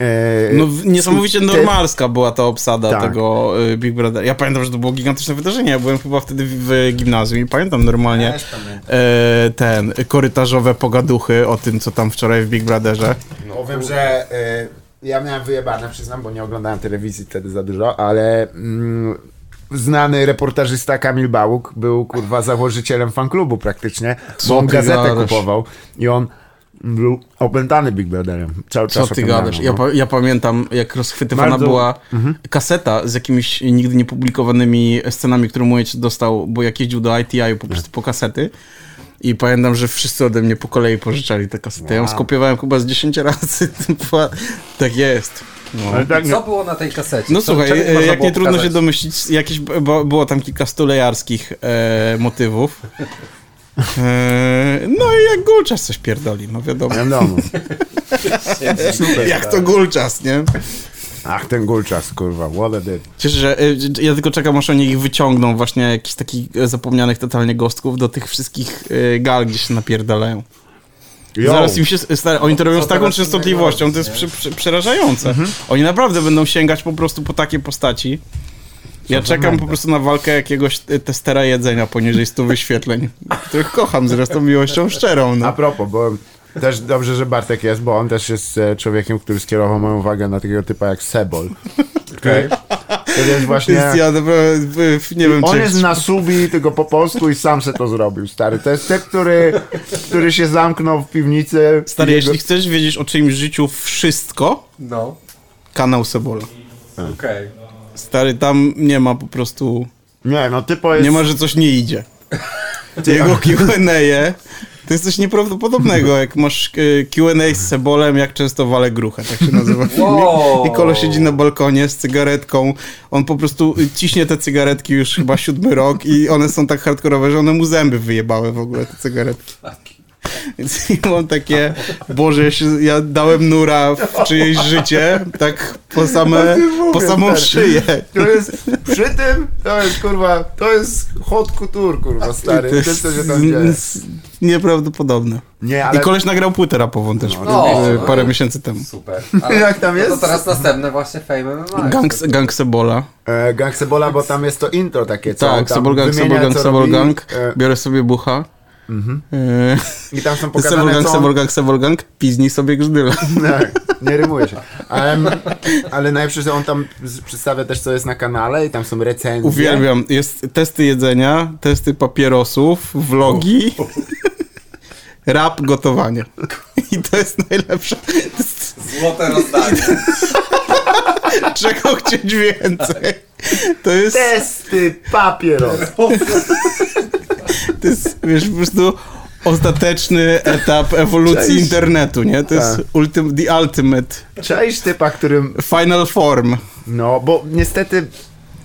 e, No niesamowicie normalska była ta obsada Tak. tego y, Big Brother. Ja pamiętam, że to było gigantyczne wydarzenie. Ja byłem chyba wtedy w, gimnazjum i pamiętam normalnie e, ten, korytarzowe pogaduchy o tym, co tam wczoraj w Big Brotherze. Powiem, że ja miałem wyjebane, przyznam, bo nie oglądałem telewizji wtedy za dużo, ale mm, znany reportażysta Kamil Bałuk był kurwa założycielem fanklubu praktycznie, Co bo on gazetę gadasz? kupował i on był opętany Big Brotherem. Cały Co czas ty gadasz? no. Ja, pa, ja pamiętam, jak rozchwytywana Bardzo- była kaseta z jakimiś nigdy niepublikowanymi scenami, które mój dostał, bo jak jeździł do ITI po prostu po kasety. I pamiętam, że wszyscy ode mnie po kolei pożyczali te kasety. Ja ją skopiowałem chyba z 10 razy. Tak jest. No. Tak, Co było na tej kasecie? No Co- słuchaj, e, jak nie trudno się domyślić, jakieś, bo, było tam kilka stulejarskich e, motywów. E, no i jak Gulczas coś pierdoli, no wiadomo. wiadomo. Jak to Gulczas, nie? Ach, ten gulczas, kurwa, what a did. Cieszę, że ja tylko czekam, aż oni ich wyciągną właśnie jakichś takich e, zapomnianych totalnie gostków do tych wszystkich e, gal, gdzie się napierdalają. Yo. Zaraz im się, stary, oni to robią z taką częstotliwością, to jest przy, przy, przerażające. Oni naprawdę będą sięgać po prostu po takie postaci. Ja czekam po prostu na walkę jakiegoś e, testera jedzenia poniżej 100 wyświetleń, których kocham zresztą miłością szczerą. A No. propos, bo też dobrze, że Bartek jest, bo on też jest e, człowiekiem, który skierował moją uwagę na takiego typa jak Sebol. Okej. To jest właśnie... Ja naprawdę, w- nie wiem, On czy... jest na subi, tylko po polsku i sam se to zrobił, stary. To jest typ, który, który się zamknął w piwnicy. Stary, Jego- jeśli chcesz wiedzieć o czyimś życiu wszystko, No, kanał Sebola. okej. Stary, tam nie ma po prostu... Nie, no typo jest... Nie ma, że coś nie idzie. jego Q&A, to jest coś nieprawdopodobnego, jak masz e, Q&A z Cebolem, jak często wale gruchę, tak się nazywa. Wow. I kolo siedzi na balkonie z cygaretką, on po prostu ciśnie te cygaretki już chyba siódmy rok i one są tak hardkorowe, że one mu zęby wyjebały w ogóle, te cygaretki. Więc i mam takie, Boże, ja, się, ja dałem nura w czyjeś życie, tak po same, po samą stary. szyję. To jest, przy tym, to jest kurwa, to jest hot couture, kurwa, stary. To jest się tam dzieje. nieprawdopodobne. Nie, I ale koleś nagrał płytę rapową też No, e, no. parę miesięcy temu. Super. Jak tam No jest? to teraz następne właśnie Fame MMA. Gang, gang Sebola. e, Gang Sebola, bo tam jest to intro takie, co Tak, Sebol Gang, Sebol Gang, Sebol Gang. Biorę sobie bucha. E, I tam są pokazane, Gang, co... Sebol Gang, Sebol Gang. Piznij sobie grzdyle. Tak, nie rymuje się. Um, ale najlepsze, że on tam przedstawia też, co jest na kanale i tam są recenzje. Uwielbiam. Jest testy jedzenia, testy papierosów, vlogi, rap, gotowanie. I to jest najlepsze. Złote rozdanie. czego chcieć więcej? To jest, Testy papieros. To jest, wiesz, po prostu ostateczny etap ewolucji Cześć. internetu, nie? To jest Tak. ultim, the ultimate, Cześć typa, którym... final form. No, bo niestety...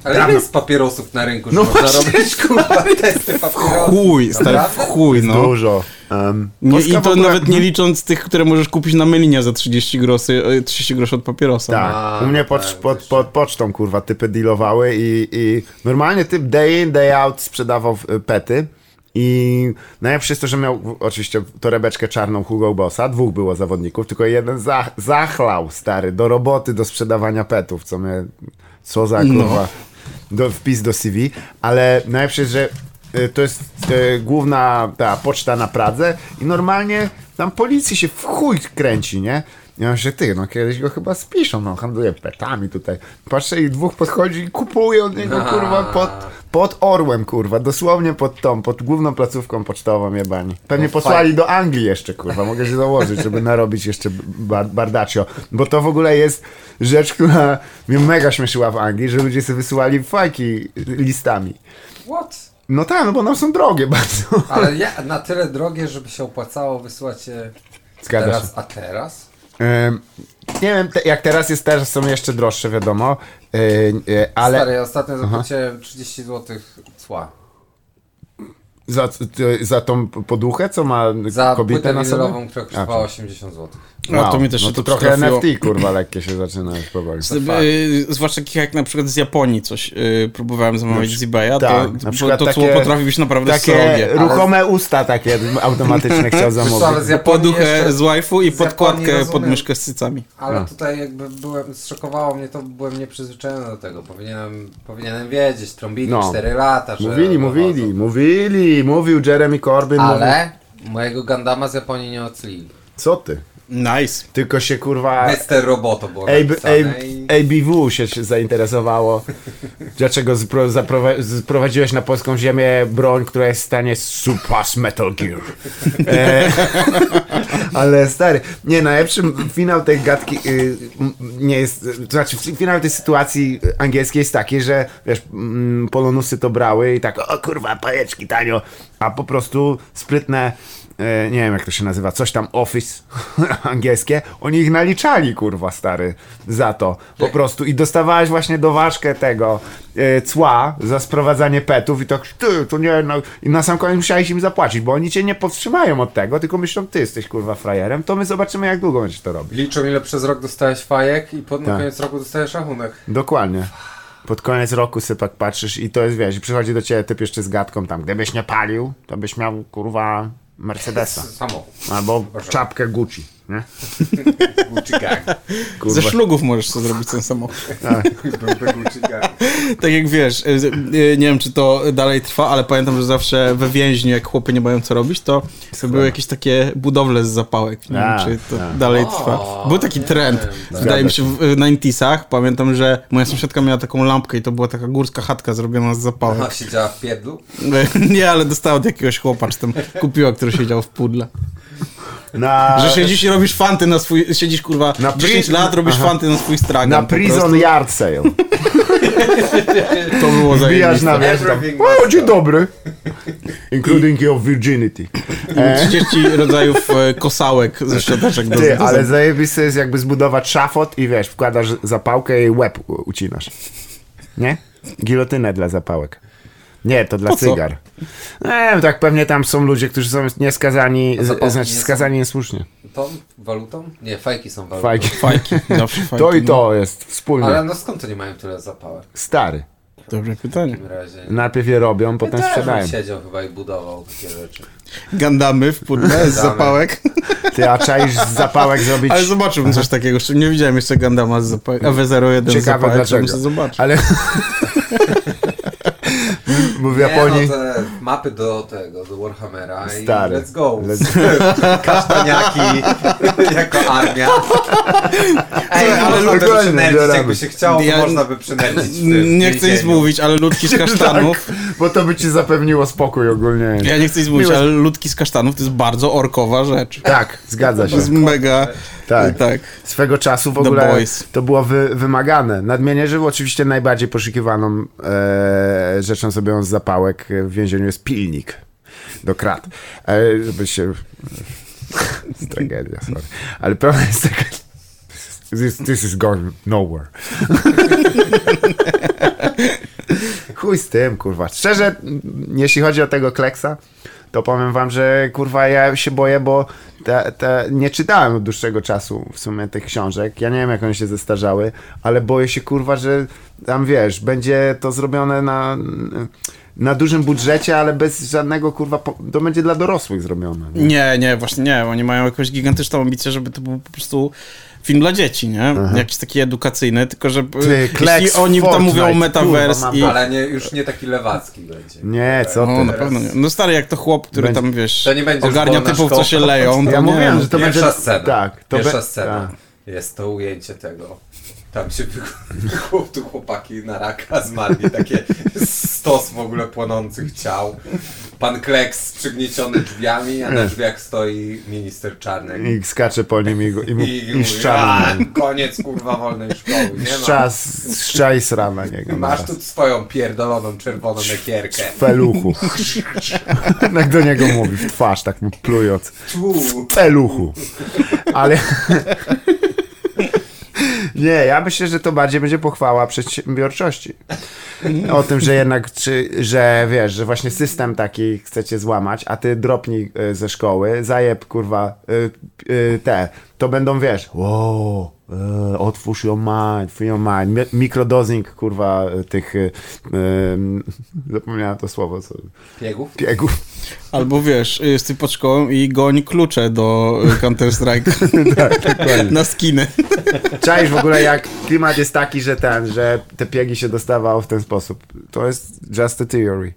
Ale ile jest papierosów na rynku, No można właśnie. robić kurwa testy papierosów? Chuj, stary, w chuj, no. Dużo. Um, Nie, I to ogóle- nawet nie licząc tych, które możesz kupić na mylinie za 30 groszy, e, 30 groszy od papierosa. Tak, A, u mnie no pod, tak, pod, też. pod pocztą, kurwa, typy dealowały i, i normalnie typ day in, day out sprzedawał y, pety i najlepsze jest to, że miał oczywiście torebeczkę czarną Hugo Bossa, dwóch było zawodników, tylko jeden za, zachlał, stary, do roboty, do sprzedawania petów, co mnie, co za No. Do, wpis do CV, ale najlepsze że y, to jest y, główna ta poczta na Pradze i normalnie tam policji się w chuj kręci, nie? Ja myślę, ty, no kiedyś go chyba spiszą, no handluje petami tutaj. Patrzę i dwóch podchodzi i kupuje od niego, kurwa, pod, pod orłem, kurwa, dosłownie pod tą, pod główną placówką pocztową jebani. Pewnie No posłali fajnie. do Anglii jeszcze, kurwa, mogę się założyć, żeby narobić jeszcze bar bardaccio, bo to w ogóle jest rzecz, która mnie mega śmieszyła w Anglii, że ludzie sobie wysyłali fajki listami. What? No tak, no bo one są drogie bardzo. Ale ja, na tyle drogie, żeby się opłacało wysłać je Zgadza się. teraz, a teraz? Nie wiem, te, jak teraz jest, też są jeszcze droższe, wiadomo, yy, ale Stary, ja ostatnio zapłaciłem 30 zł cła. za, za tą poduchę, co ma Za kobietę płytę na sobie? winylową, która kosztowała 80 zł. No, to mi też no to to trochę przytrafiło. NFT, kurwa, lekkie się zaczyna już powoli. fakt. Y, zwłaszcza takich jak na przykład z Japonii coś y, próbowałem zamawiać z eBaya, tak, to, na przykład to takie- cło potrafi być naprawdę Takie srogie. ruchome usta takie automatyczne chciał co, ale zamówić. z Japonii Poduchę jeszcze- z waifu i z podkładkę pod myszkę z cycami. Ale No. tutaj jakby byłem, zszokowało mnie to, byłem nieprzyzwyczajony do tego. Powinienem, powinienem wiedzieć, trąbili No. 4 lata, że... Mówili, mówili, mówili, mówił Jeremy Corbyn. Mówił, Ale mojego Gandama z Japonii nie oclili. co ty? Nice. Tylko się kurwa... Mr. Roboto było. ABW się zainteresowało. Dlaczego zaprowadziłeś na polską ziemię broń, która jest w stanie Supas Metal Gear? E, ale stary, nie, najlepszy finał tej gadki y, nie jest, to znaczy finał tej sytuacji angielskiej jest taki, że wiesz, polonusy to brały i tak, o kurwa, pajeczki tanio, a po prostu sprytne nie wiem jak to się nazywa, coś tam office angielskie, oni ich naliczali, kurwa, stary, za to, po prostu i dostawałeś właśnie doważkę tego e, cła za sprowadzanie petów i tak, ty, to nie, no, i na sam koniec musiałeś im zapłacić, bo oni cię nie powstrzymają od tego, tylko myślą, ty jesteś, kurwa, frajerem, to my zobaczymy, jak długo będziesz to robić. Liczą ile przez rok dostałeś fajek i pod, Tak. koniec roku dostajesz rachunek. Dokładnie. Pod koniec roku sypak patrzysz i to jest, wiesz, przychodzi do ciebie typ jeszcze z gadką tam, gdybyś nie palił, to byś miał, kurwa, Mercedesa. Samochód. Albo czapkę Gucci, nie? Gucci gang. Kurwa. Ze szlugów możesz sobie zrobić ten samochód. Gang. Tak jak wiesz, y, y, nie wiem czy to dalej trwa, ale pamiętam, że zawsze we więźniu, jak chłopy nie mają co robić, to, to były jakieś takie budowle z zapałek. Nie A, wiem, czy to a. dalej O, trwa. Był taki nie trend, wiem. wydaje mi się, w w 90sach. Pamiętam, że moja sąsiadka miała taką lampkę i to była taka górska chatka zrobiona z A zapałek. siedziała w pierdlu? Nie, ale dostała od jakiegoś chłopa, czy tam kupiła, który siedział w pudle. Na, Że siedzisz i robisz fanty na swój... Siedzisz, kurwa, Na 10 pri- lat, robisz Aha. fanty na swój stragan. na Prison. Yard Sale. To było Wbijasz zajebiste. na wiesz tam. O, dzień dobry. Including your virginity. E, 30 rodzajów e, kosałek ze szczoteczek do, Ty, do ale zajebiste jest jakby zbudować szafot i wiesz, wkładasz zapałkę i łeb ucinasz. Nie? Gilotynę dla zapałek. Nie, to dla Po co? cygar. Nie wiem, tak pewnie tam są ludzie, którzy są nieskazani, z, znaczy nie są? skazani niesłusznie. Tą walutą? Nie, fajki są walutą. Fajki. Fajki, zawsze fajki. To i no. to jest wspólnie. Ale no skąd to nie mają tyle zapałek Stary. Dobre pytanie. w takim razie? Najpierw je robią, potem Ja też sprzedają. siedział chyba i budował takie rzeczy. Gandamy w pudle z zapałek. Ty, a czaisz z zapałek zrobić... Ale zobaczyłbym coś takiego, nie widziałem jeszcze Gandama z zapałek. AW01 z Ciekawe zapałek, dlaczego. muszę zobaczyć. Ale... w Nie, Japonii... no te mapy do tego, do Warhammera Stary. i let's go. Let's- Kasztaniaki jako armia. Ej, ale można by przynęcić, jakby się chciało, to Ja- można by przynęcić Nie chcę nic mówić, ale ludki z kasztanów... Tak, bo to by ci zapewniło spokój ogólnie. Ja nie chcę nic mówić, ale ludki z kasztanów to jest bardzo orkowa rzecz. Tak, zgadza To się. jest mega... Tak. tak. Swego czasu w The ogóle Boys. to było wy, wymagane. Nadmienię, że oczywiście najbardziej poszukiwaną e, rzeczą zrobioną z zapałek w więzieniu jest pilnik do krat. E, żeby się... tragedia, sorry. Ale prawda jest taka... This, this is going nowhere. Chuj z tym, kurwa. Szczerze, jeśli chodzi o tego Kleksa, to powiem wam, że kurwa ja się boję, bo te, te, nie czytałem od dłuższego czasu w sumie tych książek. Ja nie wiem, jak one się zestarzały, ale boję się kurwa, że tam wiesz, będzie to zrobione na, na dużym budżecie, ale bez żadnego kurwa, po, to będzie dla dorosłych zrobione. Nie? Nie, nie, właśnie nie. Oni mają jakąś gigantyczną ambicję, żeby to był po prostu film dla dzieci, nie? Jakiś taki edukacyjny, tylko że Ty, jeśli oni tam Fortnite, mówią metaverse kurwa, mam i... Ale nie, już nie taki lewacki będzie. Nie, co No, ty? na pewno nie. No stary, jak to chłop, który Będzie- tam, wiesz, To nie będzie już ogarnia typów, co szkoła. się leją, to Ja nie. mówiłem, że to Pierwsza będzie... scena. Tak, to Pierwsza be- scena. tak. Jest to ujęcie tego. Tam się tu chłopaki na raka zmarli, takie stos w ogóle płonących ciał. Pan Kleks z przygnieciony drzwiami, a na drzwiach stoi minister Czarnek. I skacze po nim i, go- i, mu, I, i mówi, szczana. "A, koniec kurwa wolnej szkoły, nie szcza i sra na niego. Masz tu swoją pierdoloną czerwoną ekierkę. Feluchu. Jak do niego mówi w twarz, tak mu plując. Tu. Feluchu. Ale... Nie, ja myślę, że to bardziej będzie pochwała przedsiębiorczości. O tym, że jednak, czy, że wiesz, że właśnie system taki chcecie złamać, a ty dropnij y, ze szkoły, zajeb kurwa y, y, te, to będą wiesz, wow, y, otwórz your mind, free your mind, Mi- mikrodosing kurwa tych, y, zapomniałem to słowo, co, Piegów? piegów. Albo wiesz, jesteś pod szkołą i goń klucze do Counter-Strike na skiny. Czaisz w ogóle jak klimat jest taki, że ten, że te piegi się dostawało w ten sposób. To jest just a theory.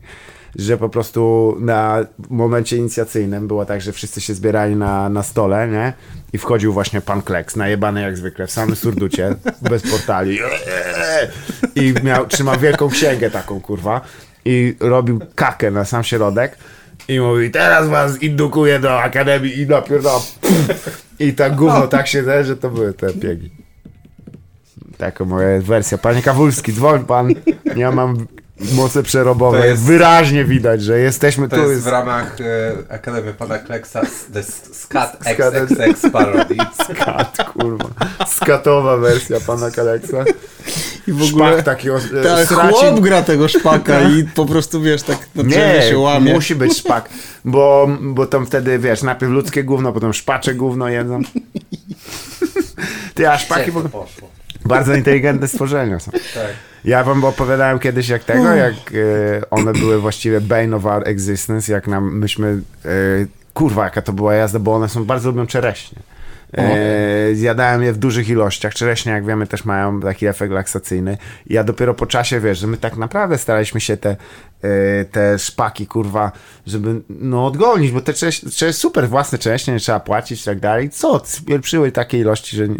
Że po prostu na momencie inicjacyjnym było tak, że wszyscy się zbierali na, na stole, nie? I wchodził właśnie pan Kleks, najebany jak zwykle, w samym surducie, bez portali. I miał, trzymał wielką księgę taką, kurwa. I robił kakę na sam środek. I mówi, teraz was indukuję do akademii i napierdam. I tak gówno tak się da, że to były te piegi. Taka moja wersja. Panie Kawulski, dzwoń pan. Ja mam moce przerobowe. To jest- Wyraźnie widać, że jesteśmy To tu. jest w ramach e, Akademii Pana Kleksa The Scat Scat- XXX Parody. skat, kurwa. Skatowa wersja pana Kaleksa. I w ogóle Szpak taki o, tak, sracin- chłop gra tego szpaka i po prostu, wiesz, tak na Nie, się łamie. musi być szpak, bo, bo tam wtedy, wiesz, najpierw ludzkie gówno, potem szpacze gówno jedzą. Ty, a szpaki Gdzie bo to poszło? Bardzo inteligentne stworzenia są. Tak. Ja wam opowiadałem kiedyś jak tego, jak e, one były właściwie bane of our existence, jak nam, myśmy, e, kurwa jaka to była jazda, bo one są, bardzo lubią czereśnie. E, zjadałem je w dużych ilościach. Czereśnie, jak wiemy, też mają taki efekt laksacyjny. I ja dopiero po czasie, wiesz, że my tak naprawdę staraliśmy się te te szpaki, kurwa, żeby no odgonić, bo te cześć super, własne cześnie, nie trzeba płacić i tak dalej. Co? Wpieprzyły takiej ilości, że nie,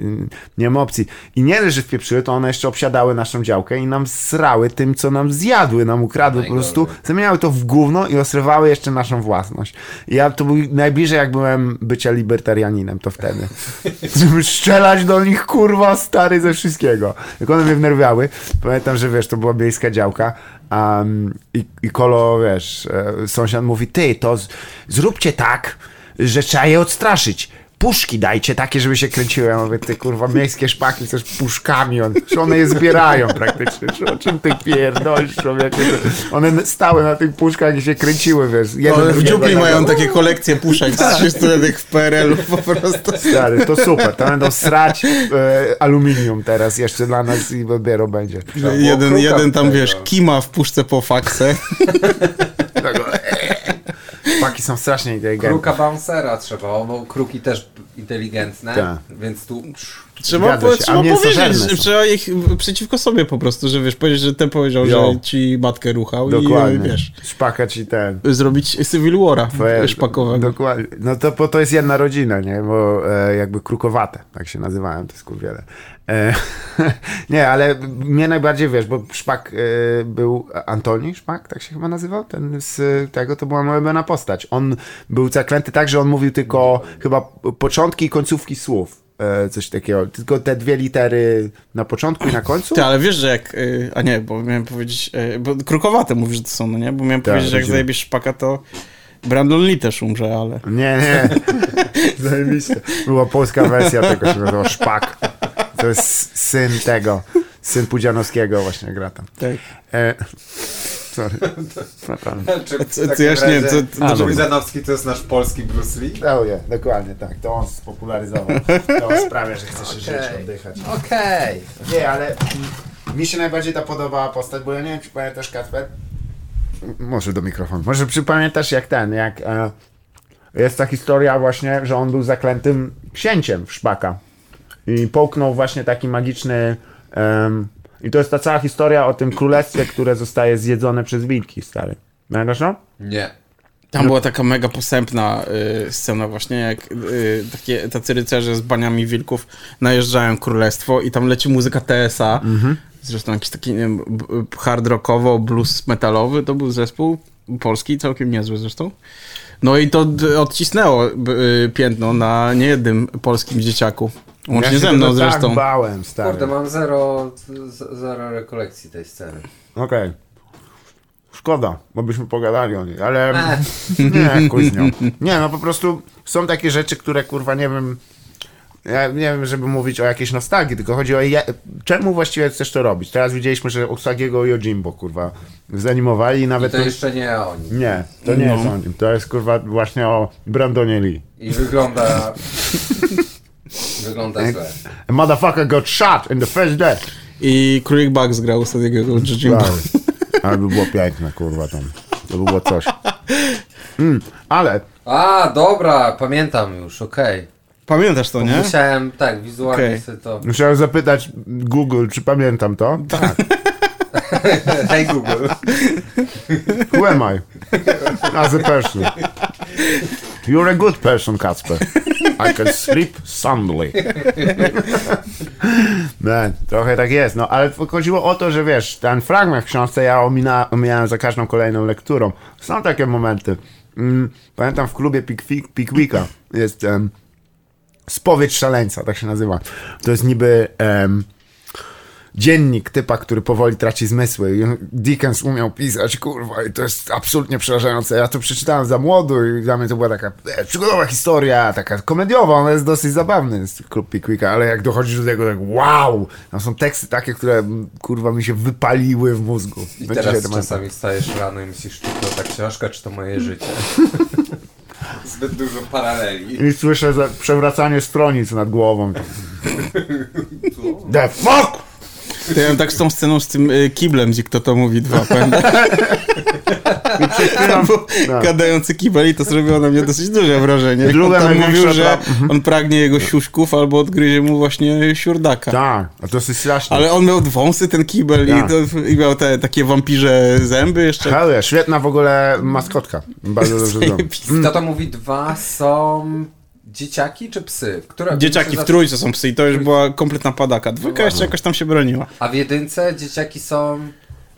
nie ma opcji. I nie dość, że wpieprzyły, to one jeszcze obsiadały naszą działkę i nam srały tym, co nam zjadły, nam ukradły po prostu, zamieniały to w gówno i osrywały jeszcze naszą własność. I ja to był najbliżej, jak byłem bycia libertarianinem, to wtedy. Żeby strzelać do nich, kurwa, stary, ze wszystkiego. Jak one mnie wnerwiały, pamiętam, że wiesz, to była miejska działka, um, i, i kolo, wiesz, e, sąsiad mówi, ty, to z, zróbcie tak, że trzeba je odstraszyć. Puszki dajcie takie, żeby się kręciły. Ja mówię, ty kurwa, miejskie szpaki też puszkami, on, że one je zbierają praktycznie. Że O czym ty pierdolisz, człowieku? One stały na tych puszkach i się kręciły, wiesz. Jeden Ale w dziupli tak- mają takie kolekcje puszek z 300 w PRL-u po prostu. Stary, to super, to będą srać e, aluminium teraz jeszcze dla nas i dopiero będzie. Jeden, jeden tam, tego. wiesz, kima w puszce po faksę. Szpaki są strasznie inteligentne. Kruka bouncera trzeba, bo kruki też inteligentne, Tak. więc tu... Trzeba, po, trzeba powiedzieć, trzeba ich przeciwko sobie po prostu, że wiesz, powiedzieć, że ten powiedział, że ci matkę ruchał Dokładnie. i wiesz, Szpaka ci ten. zrobić Civil War'a Twoje- szpakowego. Dokładnie. No to, bo to jest jedna rodzina, nie? Bo e, jakby krukowate, tak się nazywałem, to jest kurwiele. E, nie, ale mnie najbardziej, wiesz, bo Szpak e, był Antoni Szpak, tak się chyba nazywał, ten z tego, to była moja postać. On był zaklęty tak, że on mówił tylko chyba początki i końcówki słów. E, coś takiego, tylko te dwie litery na początku i na końcu. Ty, ale wiesz, że jak... y, A nie, bo miałem powiedzieć... y, Bo krukowate mówisz, że to są, no nie? Bo miałem Tak, powiedzieć, że jak zajebiesz szpaka, to Brandon Lee też umrze, ale... Nie, nie. Zajebiście. Była polska wersja tego, się nazywa Szpak. To jest syn tego. Syn Pudzianowskiego właśnie gra tam. Tak. E, sorry. Czy ja nie razie co- co- Budzianowski to jest nasz polski Bruce Lee? Oh yeah, dokładnie tak. To on spopularyzował. To on sprawia, że chcesz żyć, Okej. oddychać. Okej. Nie, ale mi się najbardziej ta podobała postać, bo ja nie wiem, czy pamiętasz Kacper? Może do mikrofonu. Może przypamiętasz jak ten, jak e, jest ta historia właśnie, że on był zaklętym księciem w Szpaka i połknął właśnie taki magiczny em, i to jest ta cała historia o tym królestwie, które zostaje zjedzone przez wilki, stary. Pamiętasz to? Nie. Tam była taka mega posępna y, scena właśnie, jak y, takie, tacy rycerze z baniami wilków najeżdżają królestwo i tam leci muzyka TSA. Zresztą jakiś taki, nie wiem, hard rockowo, blues metalowy, to był zespół polski, całkiem niezły zresztą. No i to odcisnęło y, piętno na niejednym polskim dzieciaku. Łącznie ja ze mną tego zresztą. tak bałem, stary. Kurde, mam zero, zero rekolekcji tej sceny. Okej. Szkoda, bo byśmy pogadali o niej, ale Eh. nie, kuźnią. Nie, no po prostu są takie rzeczy, które kurwa nie wiem, ja nie wiem, żeby mówić o jakiejś nostalgii, tylko chodzi o je, czemu właściwie chcesz to robić. Teraz widzieliśmy, że Usagiego i Yojimbo kurwa zanimowali i I nawet... to jeszcze nie oni. Nie, to nie No. jest o nim, to jest kurwa właśnie o Brandonie Lee. I wygląda... wygląda źle. A motherfucker got shot in the first day. I Królik Bugs grał ostatniego Jojimbo. Tak. Ale by było piękne, kurwa tam. To by było coś. Mm, ale A, dobra, pamiętam już, okej. Pamiętasz to, nie? Musiałem, tak, wizualnie Okej. sobie to... musiałem zapytać Google, czy pamiętam to. Tak. Hej Google. Who am I? As a person. You're a good person, Kacper. I can sleep soundly. Nie, trochę tak jest, no ale chodziło o to, że wiesz, ten fragment w książce ja omina, omijałem za każdą kolejną lekturą. Są takie momenty. Mm, pamiętam w klubie Pickwi- Pickwicka jest em, spowiedź szaleńca, tak się nazywa. To jest niby em, dziennik typa, który powoli traci zmysły. Dickens umiał pisać, kurwa, i to jest absolutnie przerażające. Ja to przeczytałem za młodu i dla mnie to była taka e, przygodowa historia, taka komediowa, ona jest dosyć zabawna, jest klub Pickwicka, ale jak dochodzi do tego, tak wow, tam są teksty takie, które kurwa mi się wypaliły w mózgu. I Do teraz czasami stajesz rano i myślisz, czy to ta książka, czy to moje życie. Zbyt dużo paraleli. I słyszę przewracanie stronic nad głową. The fuck? To ja mam tak z tą sceną z tym y, kiblem, gdzie kto to mówi dwa, pamiętasz? Tam był Tak. gadający kibel i to zrobiło na mnie dosyć duże wrażenie. Jak Druga on tam mówił, że pra- on pragnie jego siuszków albo odgryzie mu właśnie siurdaka. Tak, a to jest straszne. Ale on miał wąsy, ten kibel Tak. i, to, i miał te takie wampirze zęby jeszcze. Hell yeah, świetna w ogóle maskotka. Bardzo dobrze. Kto to mówi dwa są dzieciaki czy psy? Które Dzieciaki w trójce są psy i to już była kompletna padaka. Dwójka jeszcze jakoś tam się broniła. A w jedynce dzieciaki są...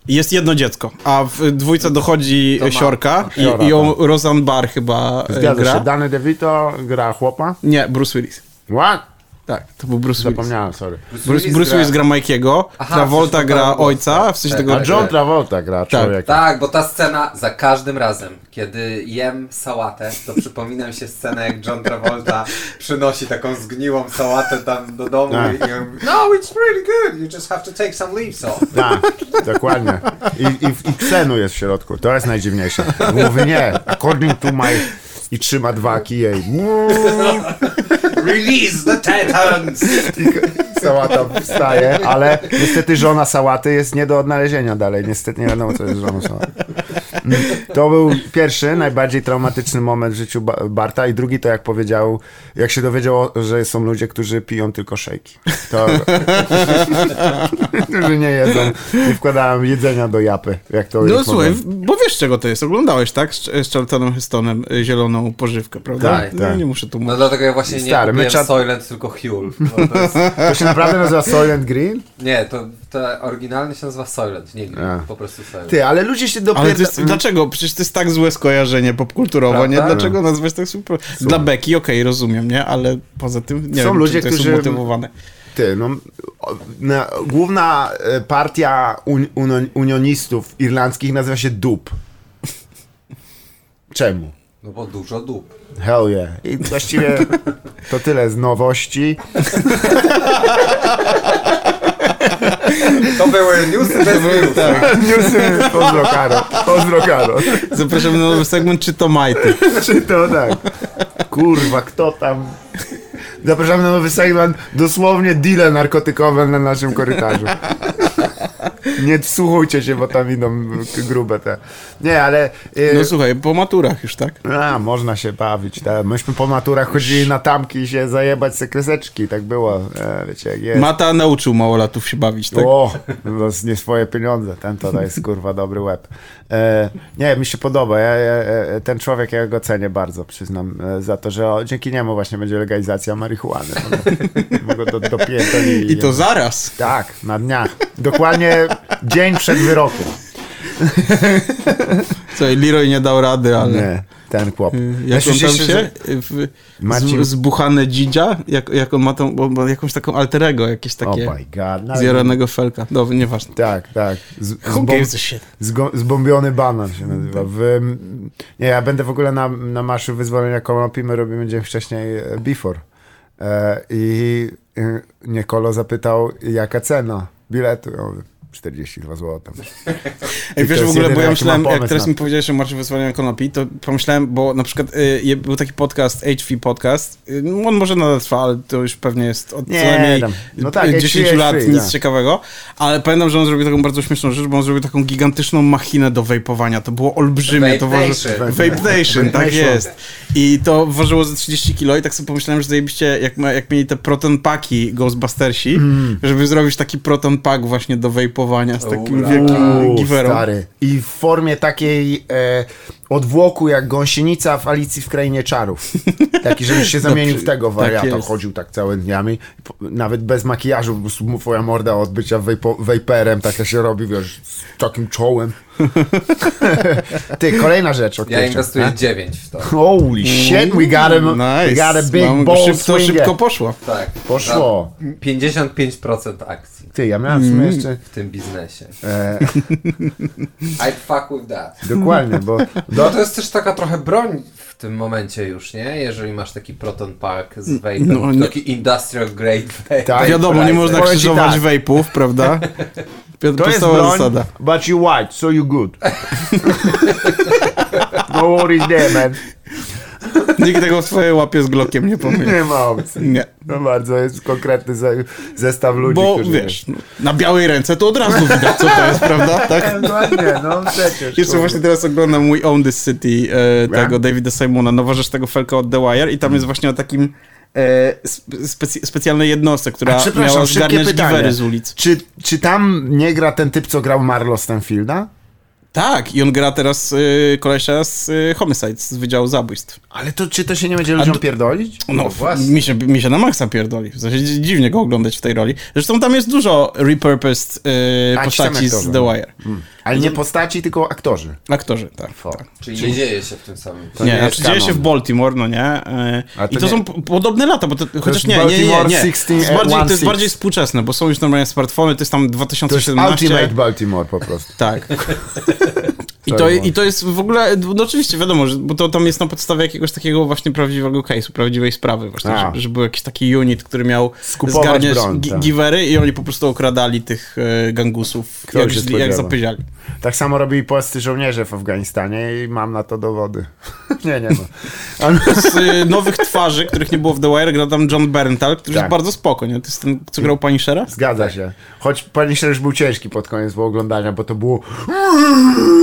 Jest jedno dziecko, a w dwójce dochodzi To ma- Siorka i, i ją Roseanne Barr chyba e, Zgadza gra. się, Danny DeVito gra chłopa. Nie, Bruce Willis. What? Tak, to był Bruce Willis. Zapomniałem, sorry. Bruce, Bruce Willis gra Mikey'ego, Aha, Travolta gra ojca, w sensie Tak, tego... A John Travolta gra człowieka. Tak, bo ta scena za każdym razem, kiedy jem sałatę, to przypomina mi się scena, jak John Travolta przynosi taką zgniłą sałatę tam do domu Tak. i, on mówi, No, it's really good, you just have to take some leaves off. Tak, dokładnie. I, i, I cenu jest w środku. To jest najdziwniejsze. Mówi nie, according to my... I trzyma dwa kije i... Release the Titans! i sałata wstaje, ale niestety żona sałaty jest nie do odnalezienia dalej. Niestety nie wiadomo, co jest żoną sałaty. Mm, To był pierwszy, najbardziej traumatyczny moment w życiu Ba- Barta i drugi to jak powiedział, jak się dowiedział, że są ludzie, którzy piją tylko szejki. To... którzy nie jedzą, nie wkładają jedzenia do japy, jak to No słuchaj, moment. bo wiesz czego to jest. Oglądałeś, tak? Z, z Charltonem Hestonem zieloną pożywkę, prawda? Tak, no, tak. Nie muszę tu No mówić. dlatego ja właśnie nie Stary, my kupiłem czat- Soylent, tylko Huel. bo To jest, To się naprawdę nazywa Soylent Green? nie, to, to oryginalnie się nazywa Soylent, nie Green, A. po prostu Soylent. Ty, ale ludzie się Ale dopiero... to jest, dlaczego? Przecież to jest tak złe skojarzenie popkulturowo, Prawda? nie? Dlaczego nazwać tak super? Dla Beki, okej, rozumiem, nie? Ale poza tym nie Są wiem, ludzie, to jest którzy- umotywowane. Ty, no, na, główna e, partia un, un, unionistów irlandzkich nazywa się DUP. Czemu? No bo dużo dup. Hell yeah. I właściwie to tyle z nowości. To były newsy bez newsów. Tak. Newsy pozdro Karo. Pozdro Karo. Zapraszamy na nowy segment, czy to majty. Czy to tak? Kurwa, kto tam... Zapraszamy na nowy segment, dosłownie deale narkotykowe na naszym korytarzu. Nie wsłuchujcie się, bo tam idą grube te. Nie, ale... e, No słuchaj, po maturach już, tak? A, można się bawić. Tak. Myśmy po maturach chodzili na tamki i się zajebać se kreseczki. Tak było. E, wiecie, jak jest. Mata nauczył małolatów się bawić, tak? O, z nie swoje pieniądze. Ten to jest kurwa dobry łeb. E, nie, mi się podoba. Ja, ja, e, ten człowiek, ja go cenię bardzo, przyznam, e, za to, że o, dzięki niemu właśnie będzie legalizacja marihuany. Mogę do, dopierdoli. I to zaraz. Tak, na dniach. Dokładnie dzień przed wyrokiem. Słuchaj, Leroy nie dał rady, ale... Nie, ten chłop. Y, Jak Znaczy, on tam się... W, Marcin- z, zbuchane dzidzia? Jak, jak on ma tą... Ma jakąś taką alterego, jakieś Oh takie... my god. No, felka. No, nieważne. Tak, tak. Z, z Who bom- gives a shit? Zgo- zbombiony banan się nazywa. W, nie, ja będę w ogóle na, na Marszu Wyzwolenia Konopi, my robimy dzień wcześniej e, Before. E, I e, Niekolo zapytał, jaka cena biletu. Ja mówię, 42 zł. Ej, wiesz w ogóle, bo ja myślałem, jak teraz na mi powiedziałeś o Marszu Wyzwolenia Konopi, to pomyślałem, bo na przykład y, był taki podcast, HV Podcast, y, on może nadal trwa, ale to już pewnie jest od Nie, co najmniej. No tak, y, HV 10 lat, HV, nic tak. ciekawego, ale pamiętam, że on zrobił taką bardzo śmieszną rzecz, bo on zrobił taką gigantyczną machinę do wejpowania, to było olbrzymie, to waży... Vape Nation, tak jest. I to ważyło ze 30 kilo i tak sobie pomyślałem, że zajebiście, jak, jak mieli te proton paki Ghostbustersi, Mm. żeby zrobić taki proton pack właśnie do wejpowania z takim Ura. wielkim Uuu, giwerą. stary. I w formie takiej e, odwłoku jak gąsienica w Alicji w Krainie Czarów. Taki, żebyś się zamienił w tego wariata. tak. Chodził tak całe dniami. Nawet bez makijażu, mu twoja morda od bycia wejpo, wejperem, taka się robi, wiesz, z takim czołem. Ty, kolejna rzecz, Ja inwestuję e? 9 w to. Holy shit, we got a, we Nice. got a big Mam- ball szybko, szybko poszło. Tak. Poszło. Za 55% akcji Ty, ja miałem w sumie jeszcze... w tym biznesie. E, I'd fuck with that. dokładnie, bo... No to jest też taka trochę broń w tym momencie już, nie? Jeżeli masz taki proton pack z vape, No, nie- taki industrial grade vape. Tak, Wiadomo, nie można krzyżować tak. wejpów, prawda? To jest broń, zasada. but you white, so you good. no worries there, man. Nikt tego w twojej łapie z Glockiem nie pomyli. Nie ma opcji. Nie. No bardzo, jest konkretny ze, zestaw ludzi, Bo którzy... wiesz, na białej ręce to od razu widać, co to jest, prawda? Tak? No nie, no przecież. Jeszcze właśnie teraz oglądam mój Own This City e, tego Davida Simona, nowa rzecz tego Felka od The Wire i tam jest właśnie o takim e, specjalnej jednostce, która miała zgarniać giwery z ulic. Czy, czy tam nie gra ten typ, co grał Marlo Stanfielda? Tak, i on gra teraz y, kolesia z y, Homicide, z Wydziału Zabójstw. Ale to czy to się nie będzie ludziom d- pierdolić? No, właśnie. mi się, mi się na maksa pierdoli. W sensie dzi- dziwnie go oglądać w tej roli. Zresztą tam jest dużo repurposed y, A, postaci z. The Wire. Ale nie postaci, tylko aktorzy. Aktorzy, tak. Tak. Czyli nie dzieje się w tym samym. To nie, nie znaczy dzieje się w Baltimore, no nie? To I to nie- są podobne lata, bo to, chociaż jest nie, nie, nie, nie, Baltimore nie. 16, To jest, bardziej, to jest 16. bardziej współczesne, bo są już normalnie smartfony, to jest tam To jest 2017. Ultimate Baltimore po prostu. Tak. I to. I to jest w ogóle, no oczywiście wiadomo, że, bo to tam jest na podstawie jakiegoś takiego właśnie prawdziwego case'u, prawdziwej sprawy właśnie, że, że był jakiś taki unit, który miał Skupować zgarniać broń, tak. giwery i oni po prostu okradali tych e, gangusów, Kto jak, jak zapyziali. Tak samo robili polscy żołnierze w Afganistanie i mam na to dowody. nie, nie no. Ale- Z e, nowych twarzy, których nie było w The Wire, gra tam John Berntal, który Tak. jest bardzo spoko, nie? To jest ten, co grał Punishera? Zgadza się. Choć Punisher już był ciężki pod koniec było oglądania, bo to było...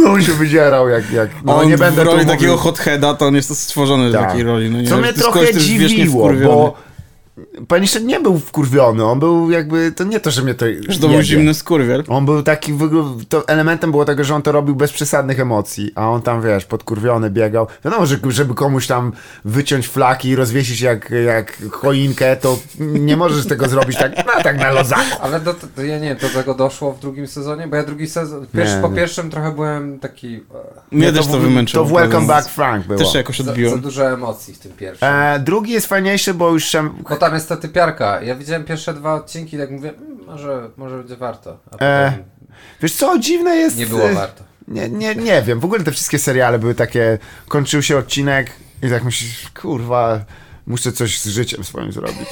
On się wydzierał jak... jak... No on nie będę w roli takiego hotheada to on jest stworzony do Tak. takiej roli. No nie? Co mnie trochę dziwiło, wkurwiony. Punisher nie był wkurwiony, on był jakby... To nie to, że mnie to Że to był zimny skurwiel. On był taki, to elementem było tego, że on to robił bez przesadnych emocji, a on tam, wiesz, podkurwiony biegał. Wiadomo, że żeby komuś tam wyciąć flaki i rozwiesić jak, jak choinkę, to nie możesz tego zrobić tak, no tak na lozaku. Ale do, to, ja nie do tego doszło w drugim sezonie, bo ja drugi sezon, pierwszy, Nie, po nie. pierwszym trochę byłem taki... e, Mnie Nie, też to w- wymęczyło. To w Welcome? Back Frank było. Też się jakoś Za, za odbiłem. dużo emocji w tym pierwszym. E, drugi jest fajniejszy, bo już. Bo tam jest ta typiarka. Ja widziałem pierwsze dwa odcinki tak mówię, "Mm, może, może będzie warto. E, Wiesz co, dziwne jest... nie było e, warto. Nie, nie, nie wiem, w ogóle te wszystkie seriale były takie, kończył się odcinek i tak myślisz, kurwa, muszę coś z życiem swoim zrobić.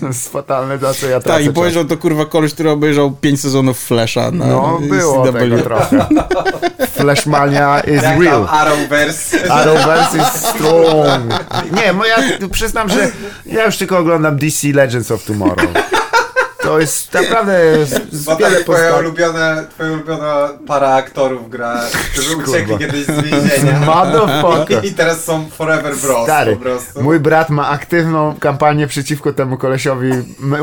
To jest fatalne, za co ja tracę Tak, i powiedział to kurwa koleś, który obejrzał 5 sezonów Flasha na No, było CW. tego trochę. Flashmania is Jak real. tam Arrowverse. Arrowverse is strong. Nie, bo ja przyznam, że ja już tylko oglądam DC Legends of Tomorrow. To jest naprawdę z- z Bo wiele tak twoja ulubiona, twoja ulubiona para aktorów gra, którzy uciekli kiedyś z więzienia. Motherfucker. I teraz są forever bros Stary, po prostu. mój brat ma aktywną kampanię przeciwko temu kolesiowi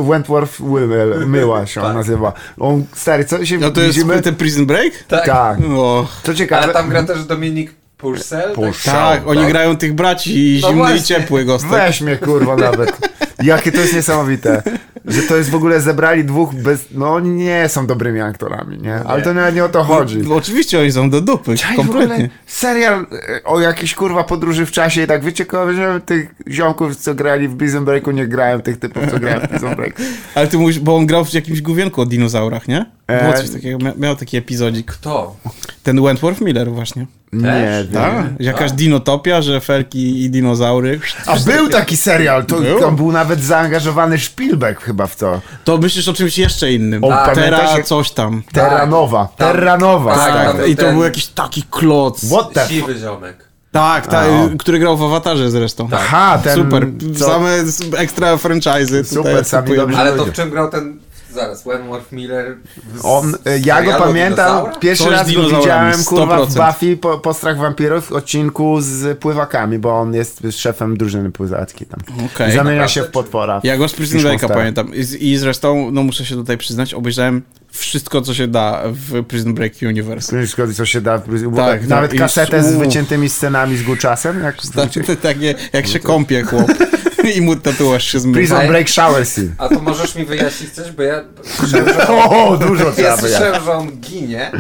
Wentworth Will, Myła się on Tak. nazywa. On, stary, co się No to jest widzimy? ten Prison Break? Tak. Tak. O, Co ciekawe, Ale tam gra też Dominik Purcell. Purcell. tak, oni grają tych braci No zimny i ciepły gostek. weź mnie kurwa nawet. Jakie to jest niesamowite. Że to jest w ogóle zebrali dwóch bez... No oni nie są dobrymi aktorami, nie? Ale to nawet nie o to chodzi. No, oczywiście oni są do dupy, Czaj, w ogóle kompletnie. serial e, o jakiejś kurwa podróży w czasie i tak wiecie, kogo że tych ziomków, co grali w Prison Breaku, nie grałem tych typów, co grałem w Prison Breaku. Ale ty mówisz, bo on grał w jakimś główienku o dinozaurach, nie? Było E, coś takiego, mia- miał taki epizodzik. Kto? Ten Wentworth Miller właśnie. Nie. Tak, jakaś dinotopia, że felki i dinozaury. A był taki serial, to Był? tam był nawet zaangażowany Spielberg chyba w to. To myślisz o czymś jeszcze innym. O, Terra pamiętasz, jak- coś tam. Terra Nova. Tam- Terra Nova. tak, tam był I to ten- był jakiś taki kloc. What the. Siwy ziomek. Tak, tak, A, o. który grał w Awatarze zresztą. Aha, ten... Super, co- same ekstra franchise'y. Super, tutaj sami Ale to w czym grał ten... Zaraz, Wentworth Miller w On, e, ja go pamiętam, Dinozaura? pierwszy Coś z raz go widziałem, kurwa, w 100%. Buffy po, Postrach Wampirów w odcinku z pływakami, bo on jest szefem drużyny pływackiej tam. Okej. Zamienia Naprawdę, się w potwora. Ja go z Prison Break'a pamiętam. I, z- I zresztą, no muszę się tutaj przyznać, obejrzałem wszystko, co się da w Prison Break Universe. Wszystko, co się da. w- Tak, Nawet tak, i kasetę z wyciętymi scenami z Guczasem. Jak Tak, takie, jak się kąpie chłop i mu tatuaż się zmywa. Prison Break Shower Scene. A to możesz mi wyjaśnić coś, bo ja słyszałem, że, O, dużo trzeba ja słyszałem, że on ginie,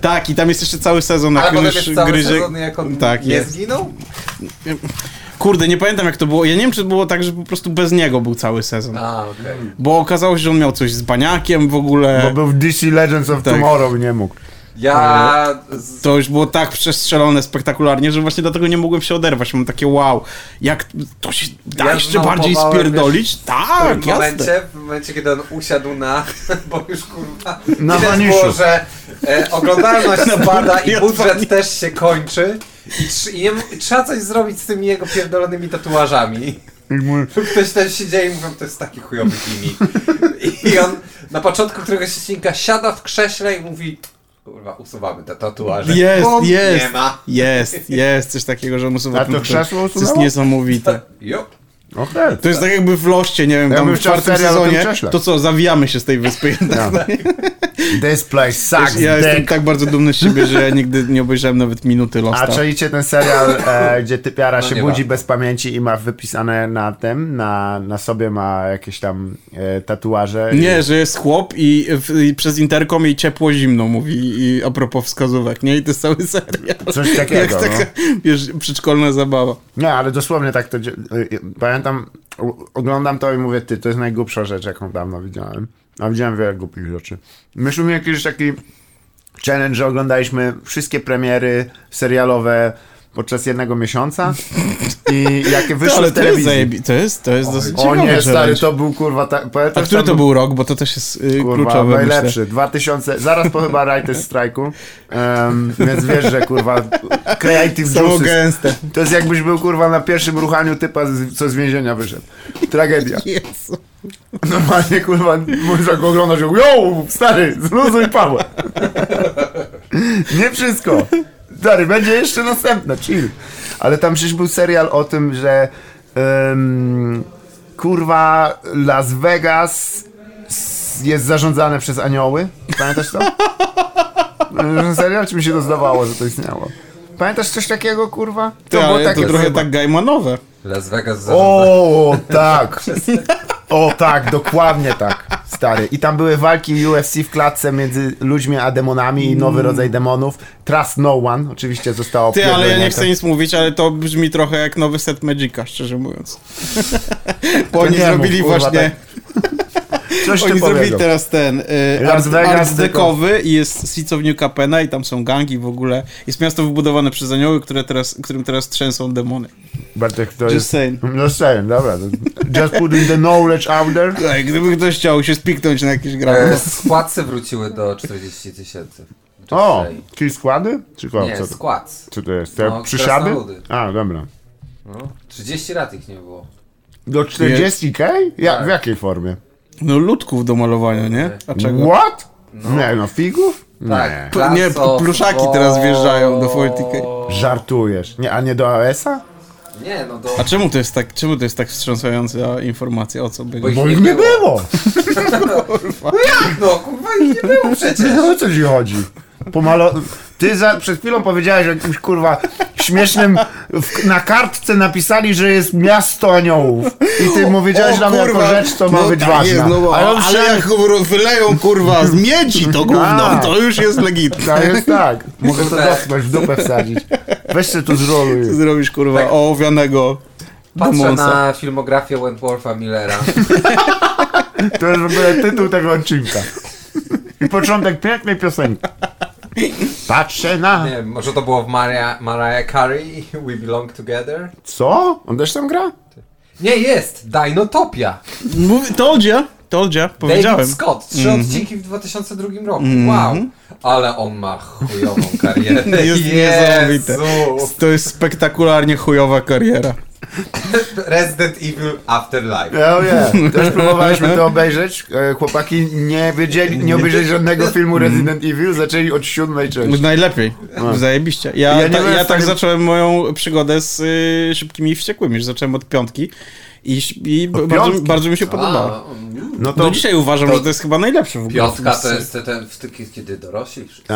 Tak, i tam jest jeszcze cały sezon, potem już gryzie... sezon, jak on Tak, nie jest. zginął? Kurde, nie pamiętam jak to było. Ja nie wiem, czy to było tak, że po prostu bez niego był cały sezon. A, okej. Bo okazało się, że on miał coś z baniakiem w ogóle. Bo był w DC Legends of Tak. Tomorrow i nie mół. Ja... To już było tak przestrzelone spektakularnie, że właśnie dlatego nie mogłem się oderwać. Mam takie wow, jak to się da Ja jeszcze bardziej spierdolić? w Tak, jasne. momencie, w momencie, kiedy on usiadł na, bo już kurwa, Na było, że e, oglądalność Na spada i budżet też się kończy I, tr- i, i trzeba coś zrobić z tymi jego pierdolonymi tatuażami. Ktoś też się dzieje i mówią, to jest taki chujowy gimmick. I on na początku któregoś odcinka siada w krześle i mówi kurwa, usuwamy te tatuaże. Jest, Bum, jest. Nie ma. Jest, jest coś takiego, że muszę A to krzesło To jest usunęło? niesamowite. Jo. Okej. To jest tak jakby w Loście, nie wiem, Ja tam bym w chciał czwartym serial o tym sezonie, krześle. to co, zawijamy się z tej wyspy. No. This place sucks, Ja jestem tak bardzo dumny z siebie, że ja nigdy nie obejrzałem nawet minuty A Losta. czajcie ten serial, e, gdzie typiara No się budzi warto. bez pamięci i ma wypisane na tym, na, na sobie ma jakieś tam e, tatuaże. Nie, że jest chłop i, w, i przez interkom jej ciepło zimno mówi i a propos wskazówek, nie? I to jest cały serial. Coś takiego, Jak taka, wiesz, przedszkolna zabawa. Nie, ale dosłownie tak to. y, y, Pamiętam, oglądam to i mówię, ty, to jest najgłupsza rzecz, jaką dawno widziałem. A widziałem wiele głupich rzeczy. Myśmy mieli jakiś taki challenge, że oglądaliśmy wszystkie premiery serialowe podczas jednego miesiąca i jakie wyszły ale w to jest, telewizji. zajebi- to jest, to jest dosyć O nie, że stary, to był kurwa. Ta, A który to był rok? Bo to też jest y, Kurwa, kluczowe, najlepszy. myślę. 2000, zaraz po chyba Writers Strike'u. Um, więc wiesz, że kurwa Creative Samo Juices. gęste. To jest jakbyś był kurwa na pierwszym ruchaniu typa, z, co z więzienia wyszedł. Tragedia. Jezu. Normalnie kurwa, możesz jak oglądasz, yo, stary, zluzuj Pawła. Nie wszystko. Stary, będzie jeszcze następne, chill. Ale tam przecież był serial o tym, że kurwa Las Vegas jest zarządzane przez anioły. Pamiętasz to? Serial, czy mi się to zdawało, że to istniało? Pamiętasz coś takiego, kurwa? Ty, ale takie to trochę chyba. tak Gaimanowe. Las Vegas zarządza. O, tak. O, tak, dokładnie tak, stary. I tam były walki UFC w klatce między ludźmi a demonami i nowy rodzaj demonów. Trust No One, oczywiście zostało Ty, ale ja nie chcę nic mówić, ale to brzmi trochę jak nowy set Magica, szczerze mówiąc. Bo oni zrobili właśnie... Coś Oni zrobili teraz ten y, Las Vegas, dekowy i jest Seeds of New Capena i tam są gangi w ogóle. Jest miasto wybudowane przez anioły, które teraz, którym teraz trzęsą demony. Bartek, to Just jest... saying. No saying, dobra. Just putting the knowledge out there. Ej, gdyby ktoś chciał się spiknąć na jakieś E, gramy. składce wróciły do 40 tysięcy. O, czyli składy? Czy ko- Nie, co to? skład. Co to jest? Te No, przysiady? A, dobra. No, 30 lat ich nie było. Do 40k? Ja, Tak. w jakiej formie? No ludków do malowania, nie? A czego? What? Nie, no figów? Tak, Nie. Nie, pluszaki teraz wjeżdżają do 40K. Żartujesz. Nie, a nie do AS-a? Nie, no do... A czemu to jest tak, czemu to jest tak wstrząsająca informacja, o co Bo będzie? ich Bo nie ich nie było. było. No kurwa ich nie było przecież. No o co ci chodzi? Pomalo... Ty za, przed chwilą powiedziałeś o jakimś kurwa śmiesznym... W, na kartce napisali, że jest miasto aniołów. I ty mu wiedziałeś nam jako rzecz, co ma no być tak ważna. Jest, no, Ale ale, wszedł- jak wyleją kurwa z miedzi to gówno, A. to już jest legitne. To jest tak. Mogę to dotknąć, w dupę wsadzić. Weź się tu zroluj. Co zrobisz kurwa Tak. ołowianego Patrzę demonsa. na filmografię Wentwortha Millera. To jest w ogóle tytuł tego odcinka. I początek pięknej piosenki. Patrzę na... Nie wiem, może to było w Maria, Mariah Carey, We Belong Together? Co? On też tam gra? Nie, jest! Dinotopia! Mówi, Toldzia, Toldzia, powiedziałem. David Scott, trzy odcinki w 2002 roku. Wow! Ale on ma chujową karierę. Jest niesamowite. Jezu. To jest spektakularnie chujowa kariera. Resident Evil Afterlife. Oh yeah. Też próbowaliśmy to obejrzeć. E, Chłopaki nie wiedzieli, nie obejrzeli żadnego filmu Resident Evil, zaczęli od siódmej części. Najlepiej, zajebiście. Ja, Ja ta, ja tak zacząłem moją przygodę z y, Szybkimi i Wściekłymi, że zacząłem od piątki i, i bardzo, bardzo mi się podobało. A, mm. No Do dzisiaj uważam, to- że to jest chyba najlepszy w ogóle. Piątka to jest ten, ten wtyki, kiedy dorośli wszyscy.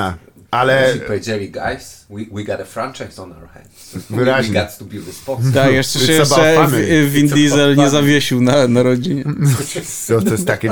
Ale Dorośli powiedzieli, guys, we, we got a franchise on our hands. We, we Wyraźnie. got to be responsible. Tak, jeszcze się It's jeszcze about w- family. Vin Diesel nie zawiesił na, na rodzinie. to, to jest takie...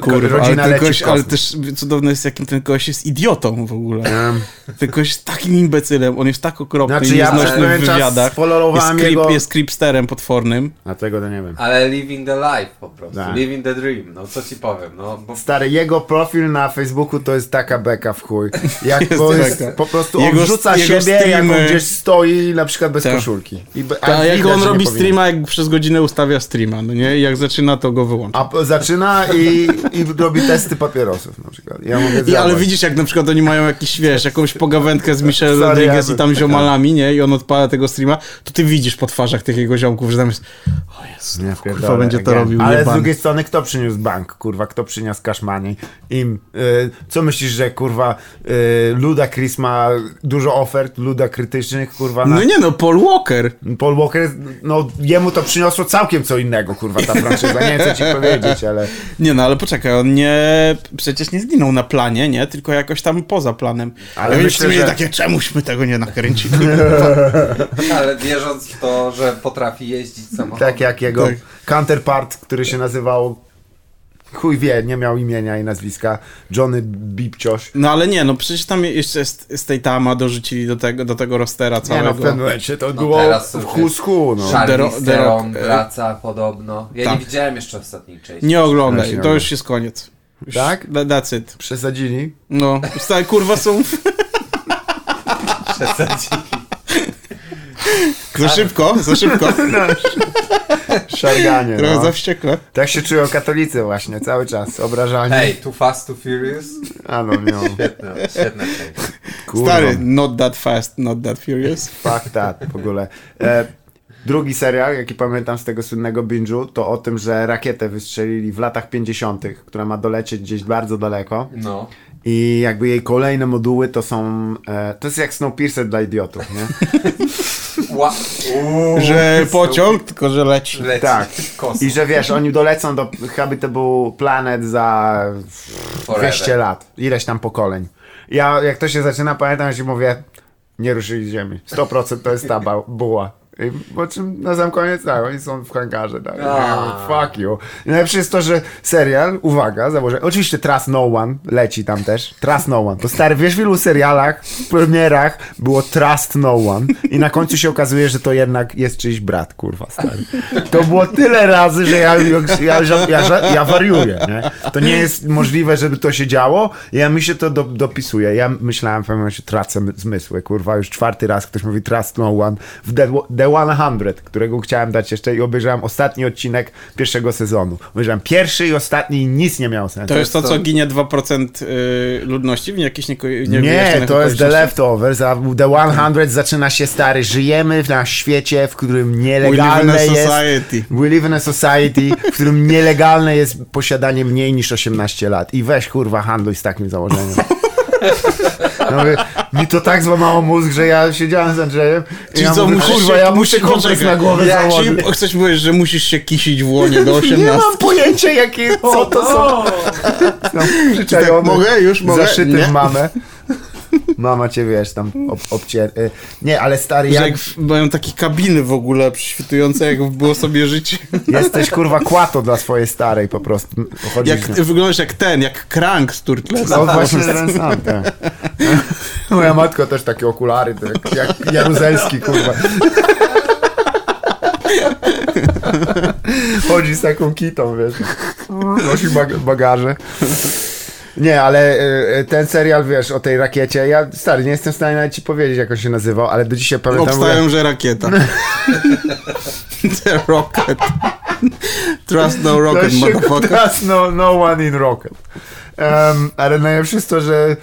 Kurwa, ale rodzina ten, leci gość, ale też cudowne jest, jakim ten gość jest idiotą w ogóle. Em, Ten gość jest takim imbecylem, on jest tak okropny Znaczy i ja nieznośny pewien w wywiadach. Jest, creep, jego- jest creepsterem potwornym. A tego to nie wiem. Ale living the life po prostu. Tak. Living the dream. No co ci powiem, no bo Stary, jego profil na Facebooku to jest taka beka w chuj. Jak jest Bo jest po prostu Jego- on wrzuca jego siebie, jak on gdzieś stoi na przykład bez Tak. koszulki. I, be- A jak widać, on robi streama, jak przez godzinę ustawia streama, no nie? I jak zaczyna, to go wyłącza. A zaczyna i, i robi testy papierosów na przykład. Ja mówię, I, ale widzisz, jak na przykład oni mają jakiś, wiesz, jakąś pogawędkę z Michelle Sorry, Rodriguez i tam ziomalami, nie? I on odpala tego streama, to ty widzisz po twarzach tych jego ziomków, że tam jest, o Jezu, Nie, kurwa, pierdolę, będzie to robił Ale z drugiej strony, kto przyniósł bank, kurwa? Kto przyniósł cash money? Im. Y, co myślisz, że kurwa y, Luda Chris ma dużo ofert, Luda krytycznych, kurwa? Na... No nie no, Paul Walker. Paul Walker, no jemu to przyniosło całkiem co innego, kurwa, ta franczyza. Nie wiem, co ci powiedzieć, ale... Nie no, ale poczekaj, on nie, przecież nie zginął na planie, nie? Tylko jakoś tam poza planem. Ale Ale myślę, że- takie, czemuśmy tego nie nakręcili? Ale wierząc w to, że potrafi jeździć samochodem. Tak jak jego Tak. counterpart, który się nazywał... Chuj wie, nie miał imienia i nazwiska. Johnny Bipcioś. No ale nie, no przecież tam jeszcze z, z tej tama dorzucili do tego, do tego rostera Nie całego. no, w pewnym momencie to No było teraz w hu, no. Charlize The Ro- The Theron e, wraca podobno. Ja tak. nie widziałem jeszcze ostatniej części. Nie oglądaj, nie to już jest koniec. Już, Tak? tha- That's it. Przesadzili? No, stare kurwa są... Przesadzili. Za szybko, za szybko. Szarganie, Trochę no. za wściekle. Tak się czują katolicy właśnie, cały czas, obrażani. Hej, Too Fast, Too Furious? A no, nie. Świetna, świetna część. Kurwa. Stary, not that fast, not that furious. Fuck that, w ogóle. E, drugi serial, jaki pamiętam z tego słynnego binge'u, to o tym, że rakietę wystrzelili w latach 50., która ma dolecieć gdzieś bardzo daleko. No. I jakby jej kolejne moduły to są... E, to jest jak Snowpiercer dla idiotów, nie? Ła- Uuu, Że pociąg, tylko że leci. leci Tak. kosmos. I że wiesz, oni dolecą do Habitable Planet za Forever. 200 lat. Ileś tam pokoleń. Ja, jak to się zaczyna, pamiętam, że mówię, nie ruszyli z ziemi. 100% to jest ta ba- buła. I po czym na sam koniec, tak, oni są w hangarze, tak. Fuck you. I najlepsze jest to, że serial, uwaga, założę, oczywiście Trust No One leci tam też. Trust No One. To stary, wiesz w ilu serialach, w premierach było Trust No One i na końcu się okazuje, że to jednak jest czyjś brat, kurwa, stary. To było tyle razy, że ja, ja, ja, ja, wariuję, nie? To nie jest możliwe, żeby to się działo. Ja mi się to do, dopisuje. Ja myślałem w pewnym momencie, tracę my- zmysły, kurwa, już czwarty raz ktoś mówi Trust No One w The, The 100, którego chciałem dać jeszcze i obejrzałem ostatni odcinek pierwszego sezonu. Obejrzałem pierwszy i ostatni i nic nie miało sensu. To jest to, co ginie 2% y, ludności w jakichś nieko- Nie, niewyjaśnionych to jest The? Leftovers, a The 100 zaczyna się stary. Żyjemy na świecie, w którym We live in nielegalne a jest... society. We live in a society, w którym nielegalne jest posiadanie mniej niż 18 lat. I weź kurwa handluj z takim założeniem. No, mi to tak złamało mózg, że ja siedziałem z Andrzejem i ja co, mówię, kurwa, ja muszę poczekaj. na głowę Ja założyć. chcesz powiedzieć, że musisz się kisić w łonie do Nie 18. mam pojęcia, jakie, co to są. No, przyczajony, Mogę? Już mogę? Zaszyty Nie? mamę. Mama cię, wiesz, tam ob, obcier... y, Nie, ale stary, jak jak mają takie kabiny w ogóle przyświtujące, jak było sobie życie. jesteś kurwa kłato dla swojej starej po prostu. Chodzisz Jak, ty wyglądasz jak ten, jak Crank z Turtles. No właśnie ten sam, tak. Moja matka też takie okulary, tak, jak Jaruzelski, kurwa. Chodzi z taką kitą, wiesz. Nosi bag bagaże. Nie, ale y, y, ten serial, wiesz, o tej rakiecie, ja, stary, nie jestem w stanie nawet ci powiedzieć, jak on się nazywał, ale do dzisiaj pamiętam... Obstają, że rakieta. The Rocket. Trust no rocket, się motherfucker. Trust no, no one in rocket. Um, ale najlepsze jest to, że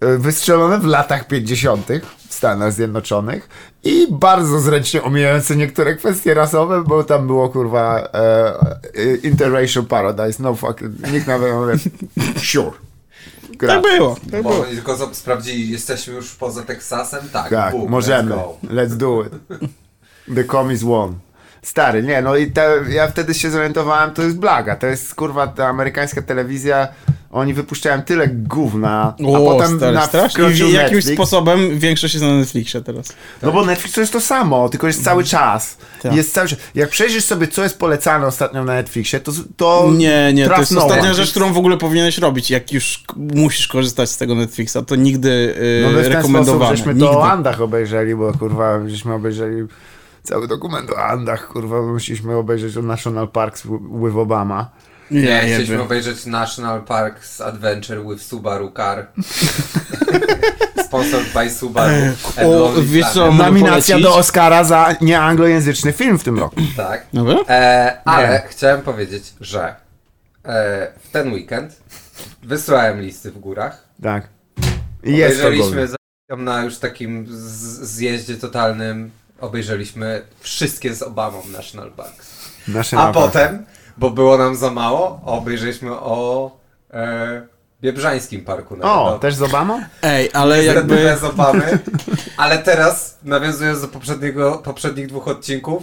e, wystrzelone w latach 50. w Stanach Zjednoczonych i bardzo zręcznie omijające niektóre kwestie rasowe, bo tam było kurwa e, e, interracial paradise, no fuck, nikt nawet nie mówi, sure. Tak Gra. było. Tak Bo było. oni tylko sprawdzili, jesteśmy już poza Teksasem? Tak, Tak, boom, możemy. let's go. Let's do it. The commies won. Stary, nie, no i te, ja wtedy się zorientowałem, to jest blaga, to jest kurwa ta amerykańska telewizja, oni wypuszczają tyle gówna, a O, potem stary, na strasznie. I jakimś sposobem większość jest na Netflixie teraz. No bo Netflix to jest to samo, tylko jest cały czas. Tak. Jest cały czas. Jak przejrzysz sobie, co jest polecane ostatnio na Netflixie, to, to Nie, nie, to jest no ostatnia rzecz, którą w ogóle powinieneś robić. Jak już musisz korzystać z tego Netflixa, to nigdy yy, No my w ten sposób rekomendowane. żeśmy nigdy. to o Andach obejrzeli, bo kurwa, żeśmy obejrzeli cały dokument o Andach, kurwa, musieliśmy obejrzeć o National Parks with Obama. Nie, Nie, chcieliśmy jeby. obejrzeć National Parks Adventure with Subaru Car. Sponsored by Subaru. o, wiesz co, Nominacja polecić? do Oscara za nieanglojęzyczny film w tym roku. Tak. E, ale Nie. chciałem powiedzieć, że e, w ten weekend wysłałem listy w górach. Tak. I jest to Obejrzeliśmy na już takim z- zjeździe totalnym. Obejrzeliśmy wszystkie z Obamą National Banks. Nasze A mapa. potem, bo było nam za mało, obejrzeliśmy o e, Biebrzańskim Parku O, Narodowym. też z Obamą? Ej, ale jakby... bez Obamy. Ale teraz, nawiązując do poprzedniego, poprzednich dwóch odcinków,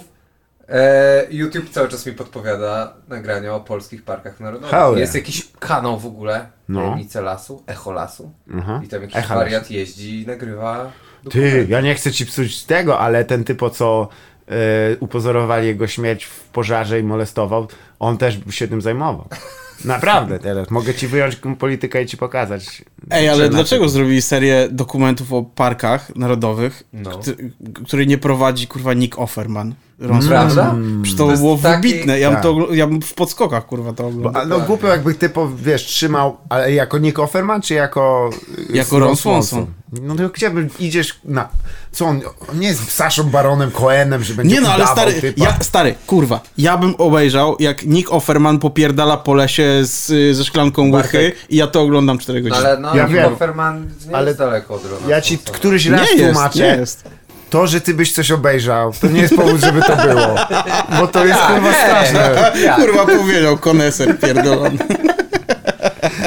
e, YouTube cały czas mi podpowiada nagrania o polskich parkach narodowych. Hell yeah. Jest jakiś kanał w ogóle, No. Tajemnice Lasu, Echo Lasu. Mhm. I tam jakiś Echa wariat jeździ i nagrywa Ty, ja nie chcę ci psuć tego, ale ten typo, co e, upozorowali jego śmierć w pożarze i molestował, on też się tym zajmował. Naprawdę teraz. Mogę ci wyjąć politykę i ci pokazać. Ej, ale dlaczego zrobili serię dokumentów o parkach narodowych, No. któ- której nie prowadzi kurwa Nick Offerman? Ron Prawda? Przecież to, To jest było taki- wybitne. Ja bym, Tak. to, ja bym w podskokach kurwa to Bo, oglądał. a, no głupio jakby typo, wiesz, trzymał, ale jako Nick Offerman, czy jako... y, Jako Ron Swanson. No to gdzie idziesz na... Co on, on nie jest Saszą Baronem Cohenem, że będzie Nie no, ale stary, typa. ja, stary, kurwa, ja bym obejrzał, jak Nick Offerman popierdala po lesie z, ze szklanką łychy i ja to oglądam 4 No godziny. ale no, Ja ja wiem. Offerman nie Ale jest daleko od Rona Ja ci któryś raz nie jest, tłumaczę, nie jest. To, że ty byś coś obejrzał, to nie jest powód, żeby to było. Bo to jest kurwa straszne. Jak? Kurwa powiedział koneser pierdolony.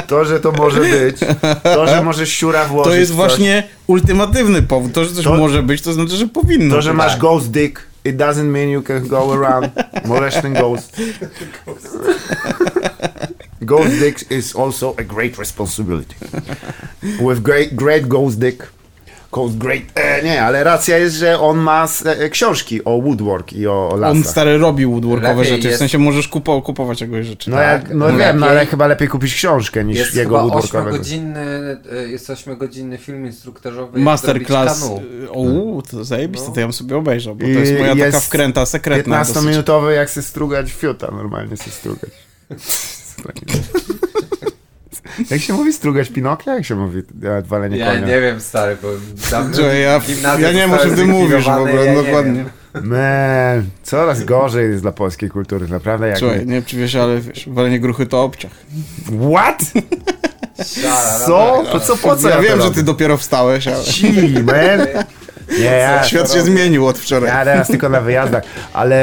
To, że to może być, to, że możesz siura włożyć To jest właśnie ultimatywny powód. To, że coś To- może być, to znaczy, że powinno. to, że masz ghost dick, it doesn't mean you can go around molesting ghosts. Ghost dick is also a great responsibility. With great, great ghost dick goes great... E, nie, ale racja jest, że on ma s- e, książki o woodwork i o, o On lasach. stary robi woodworkowe Lepiej rzeczy, w jest- sensie możesz kupo, kupować jego rzeczy. No, Tak, ja, no lepiej- wiem, no, ale chyba lepiej kupić książkę niż Jest jego woodworkowego. 8-godzinny, y, jest 8-godzinny film instruktażowy. Masterclass. Uuu, to zajebiste, No. to ja bym sobie obejrzał, bo to jest moja taka jest wkręta sekretna. dosyć. 15-minutowy, jak się strugać fiuta, normalnie się strugać. jak się mówi strugać Pinokia? Jak się mówi e, walenie Ja konia? nie wiem, stary, bo Słuchaj, ja, ja nie wiem, o czym ty mówisz w ogóle, ja nie dokładnie. Man, coraz gorzej jest dla polskiej kultury, naprawdę. Jak Słuchaj, nie wiem czy wiesz, ale wiesz, walenie gruchy to obciach. What? Co? co, po co ja ja wiem, to że ty dopiero wstałeś, ale Ci, man. Nie, ja, świat się zmienił od wczoraj. ja teraz tylko na wyjazdach, ale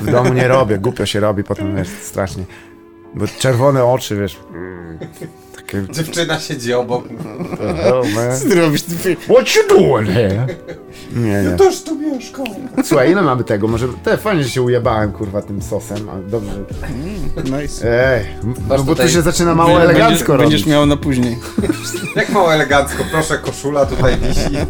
w domu nie robię, głupio się robi, potem wiesz, strasznie. Bo czerwone oczy, wiesz. mm, Takie, Dziewczyna siedzi obok. Co ty What you doing here? Nie, nie. Toż tu mieszkał. Słuchaj, ile mamy tego? Może... Te, fajnie, że się ujebałem, kurwa, tym sosem, ale dobrze. Nice. Ej, no bo tu się zaczyna mało Będziesz- elegancko Będziesz robić. miał na później. Jak mało elegancko, proszę, koszula tutaj wisi.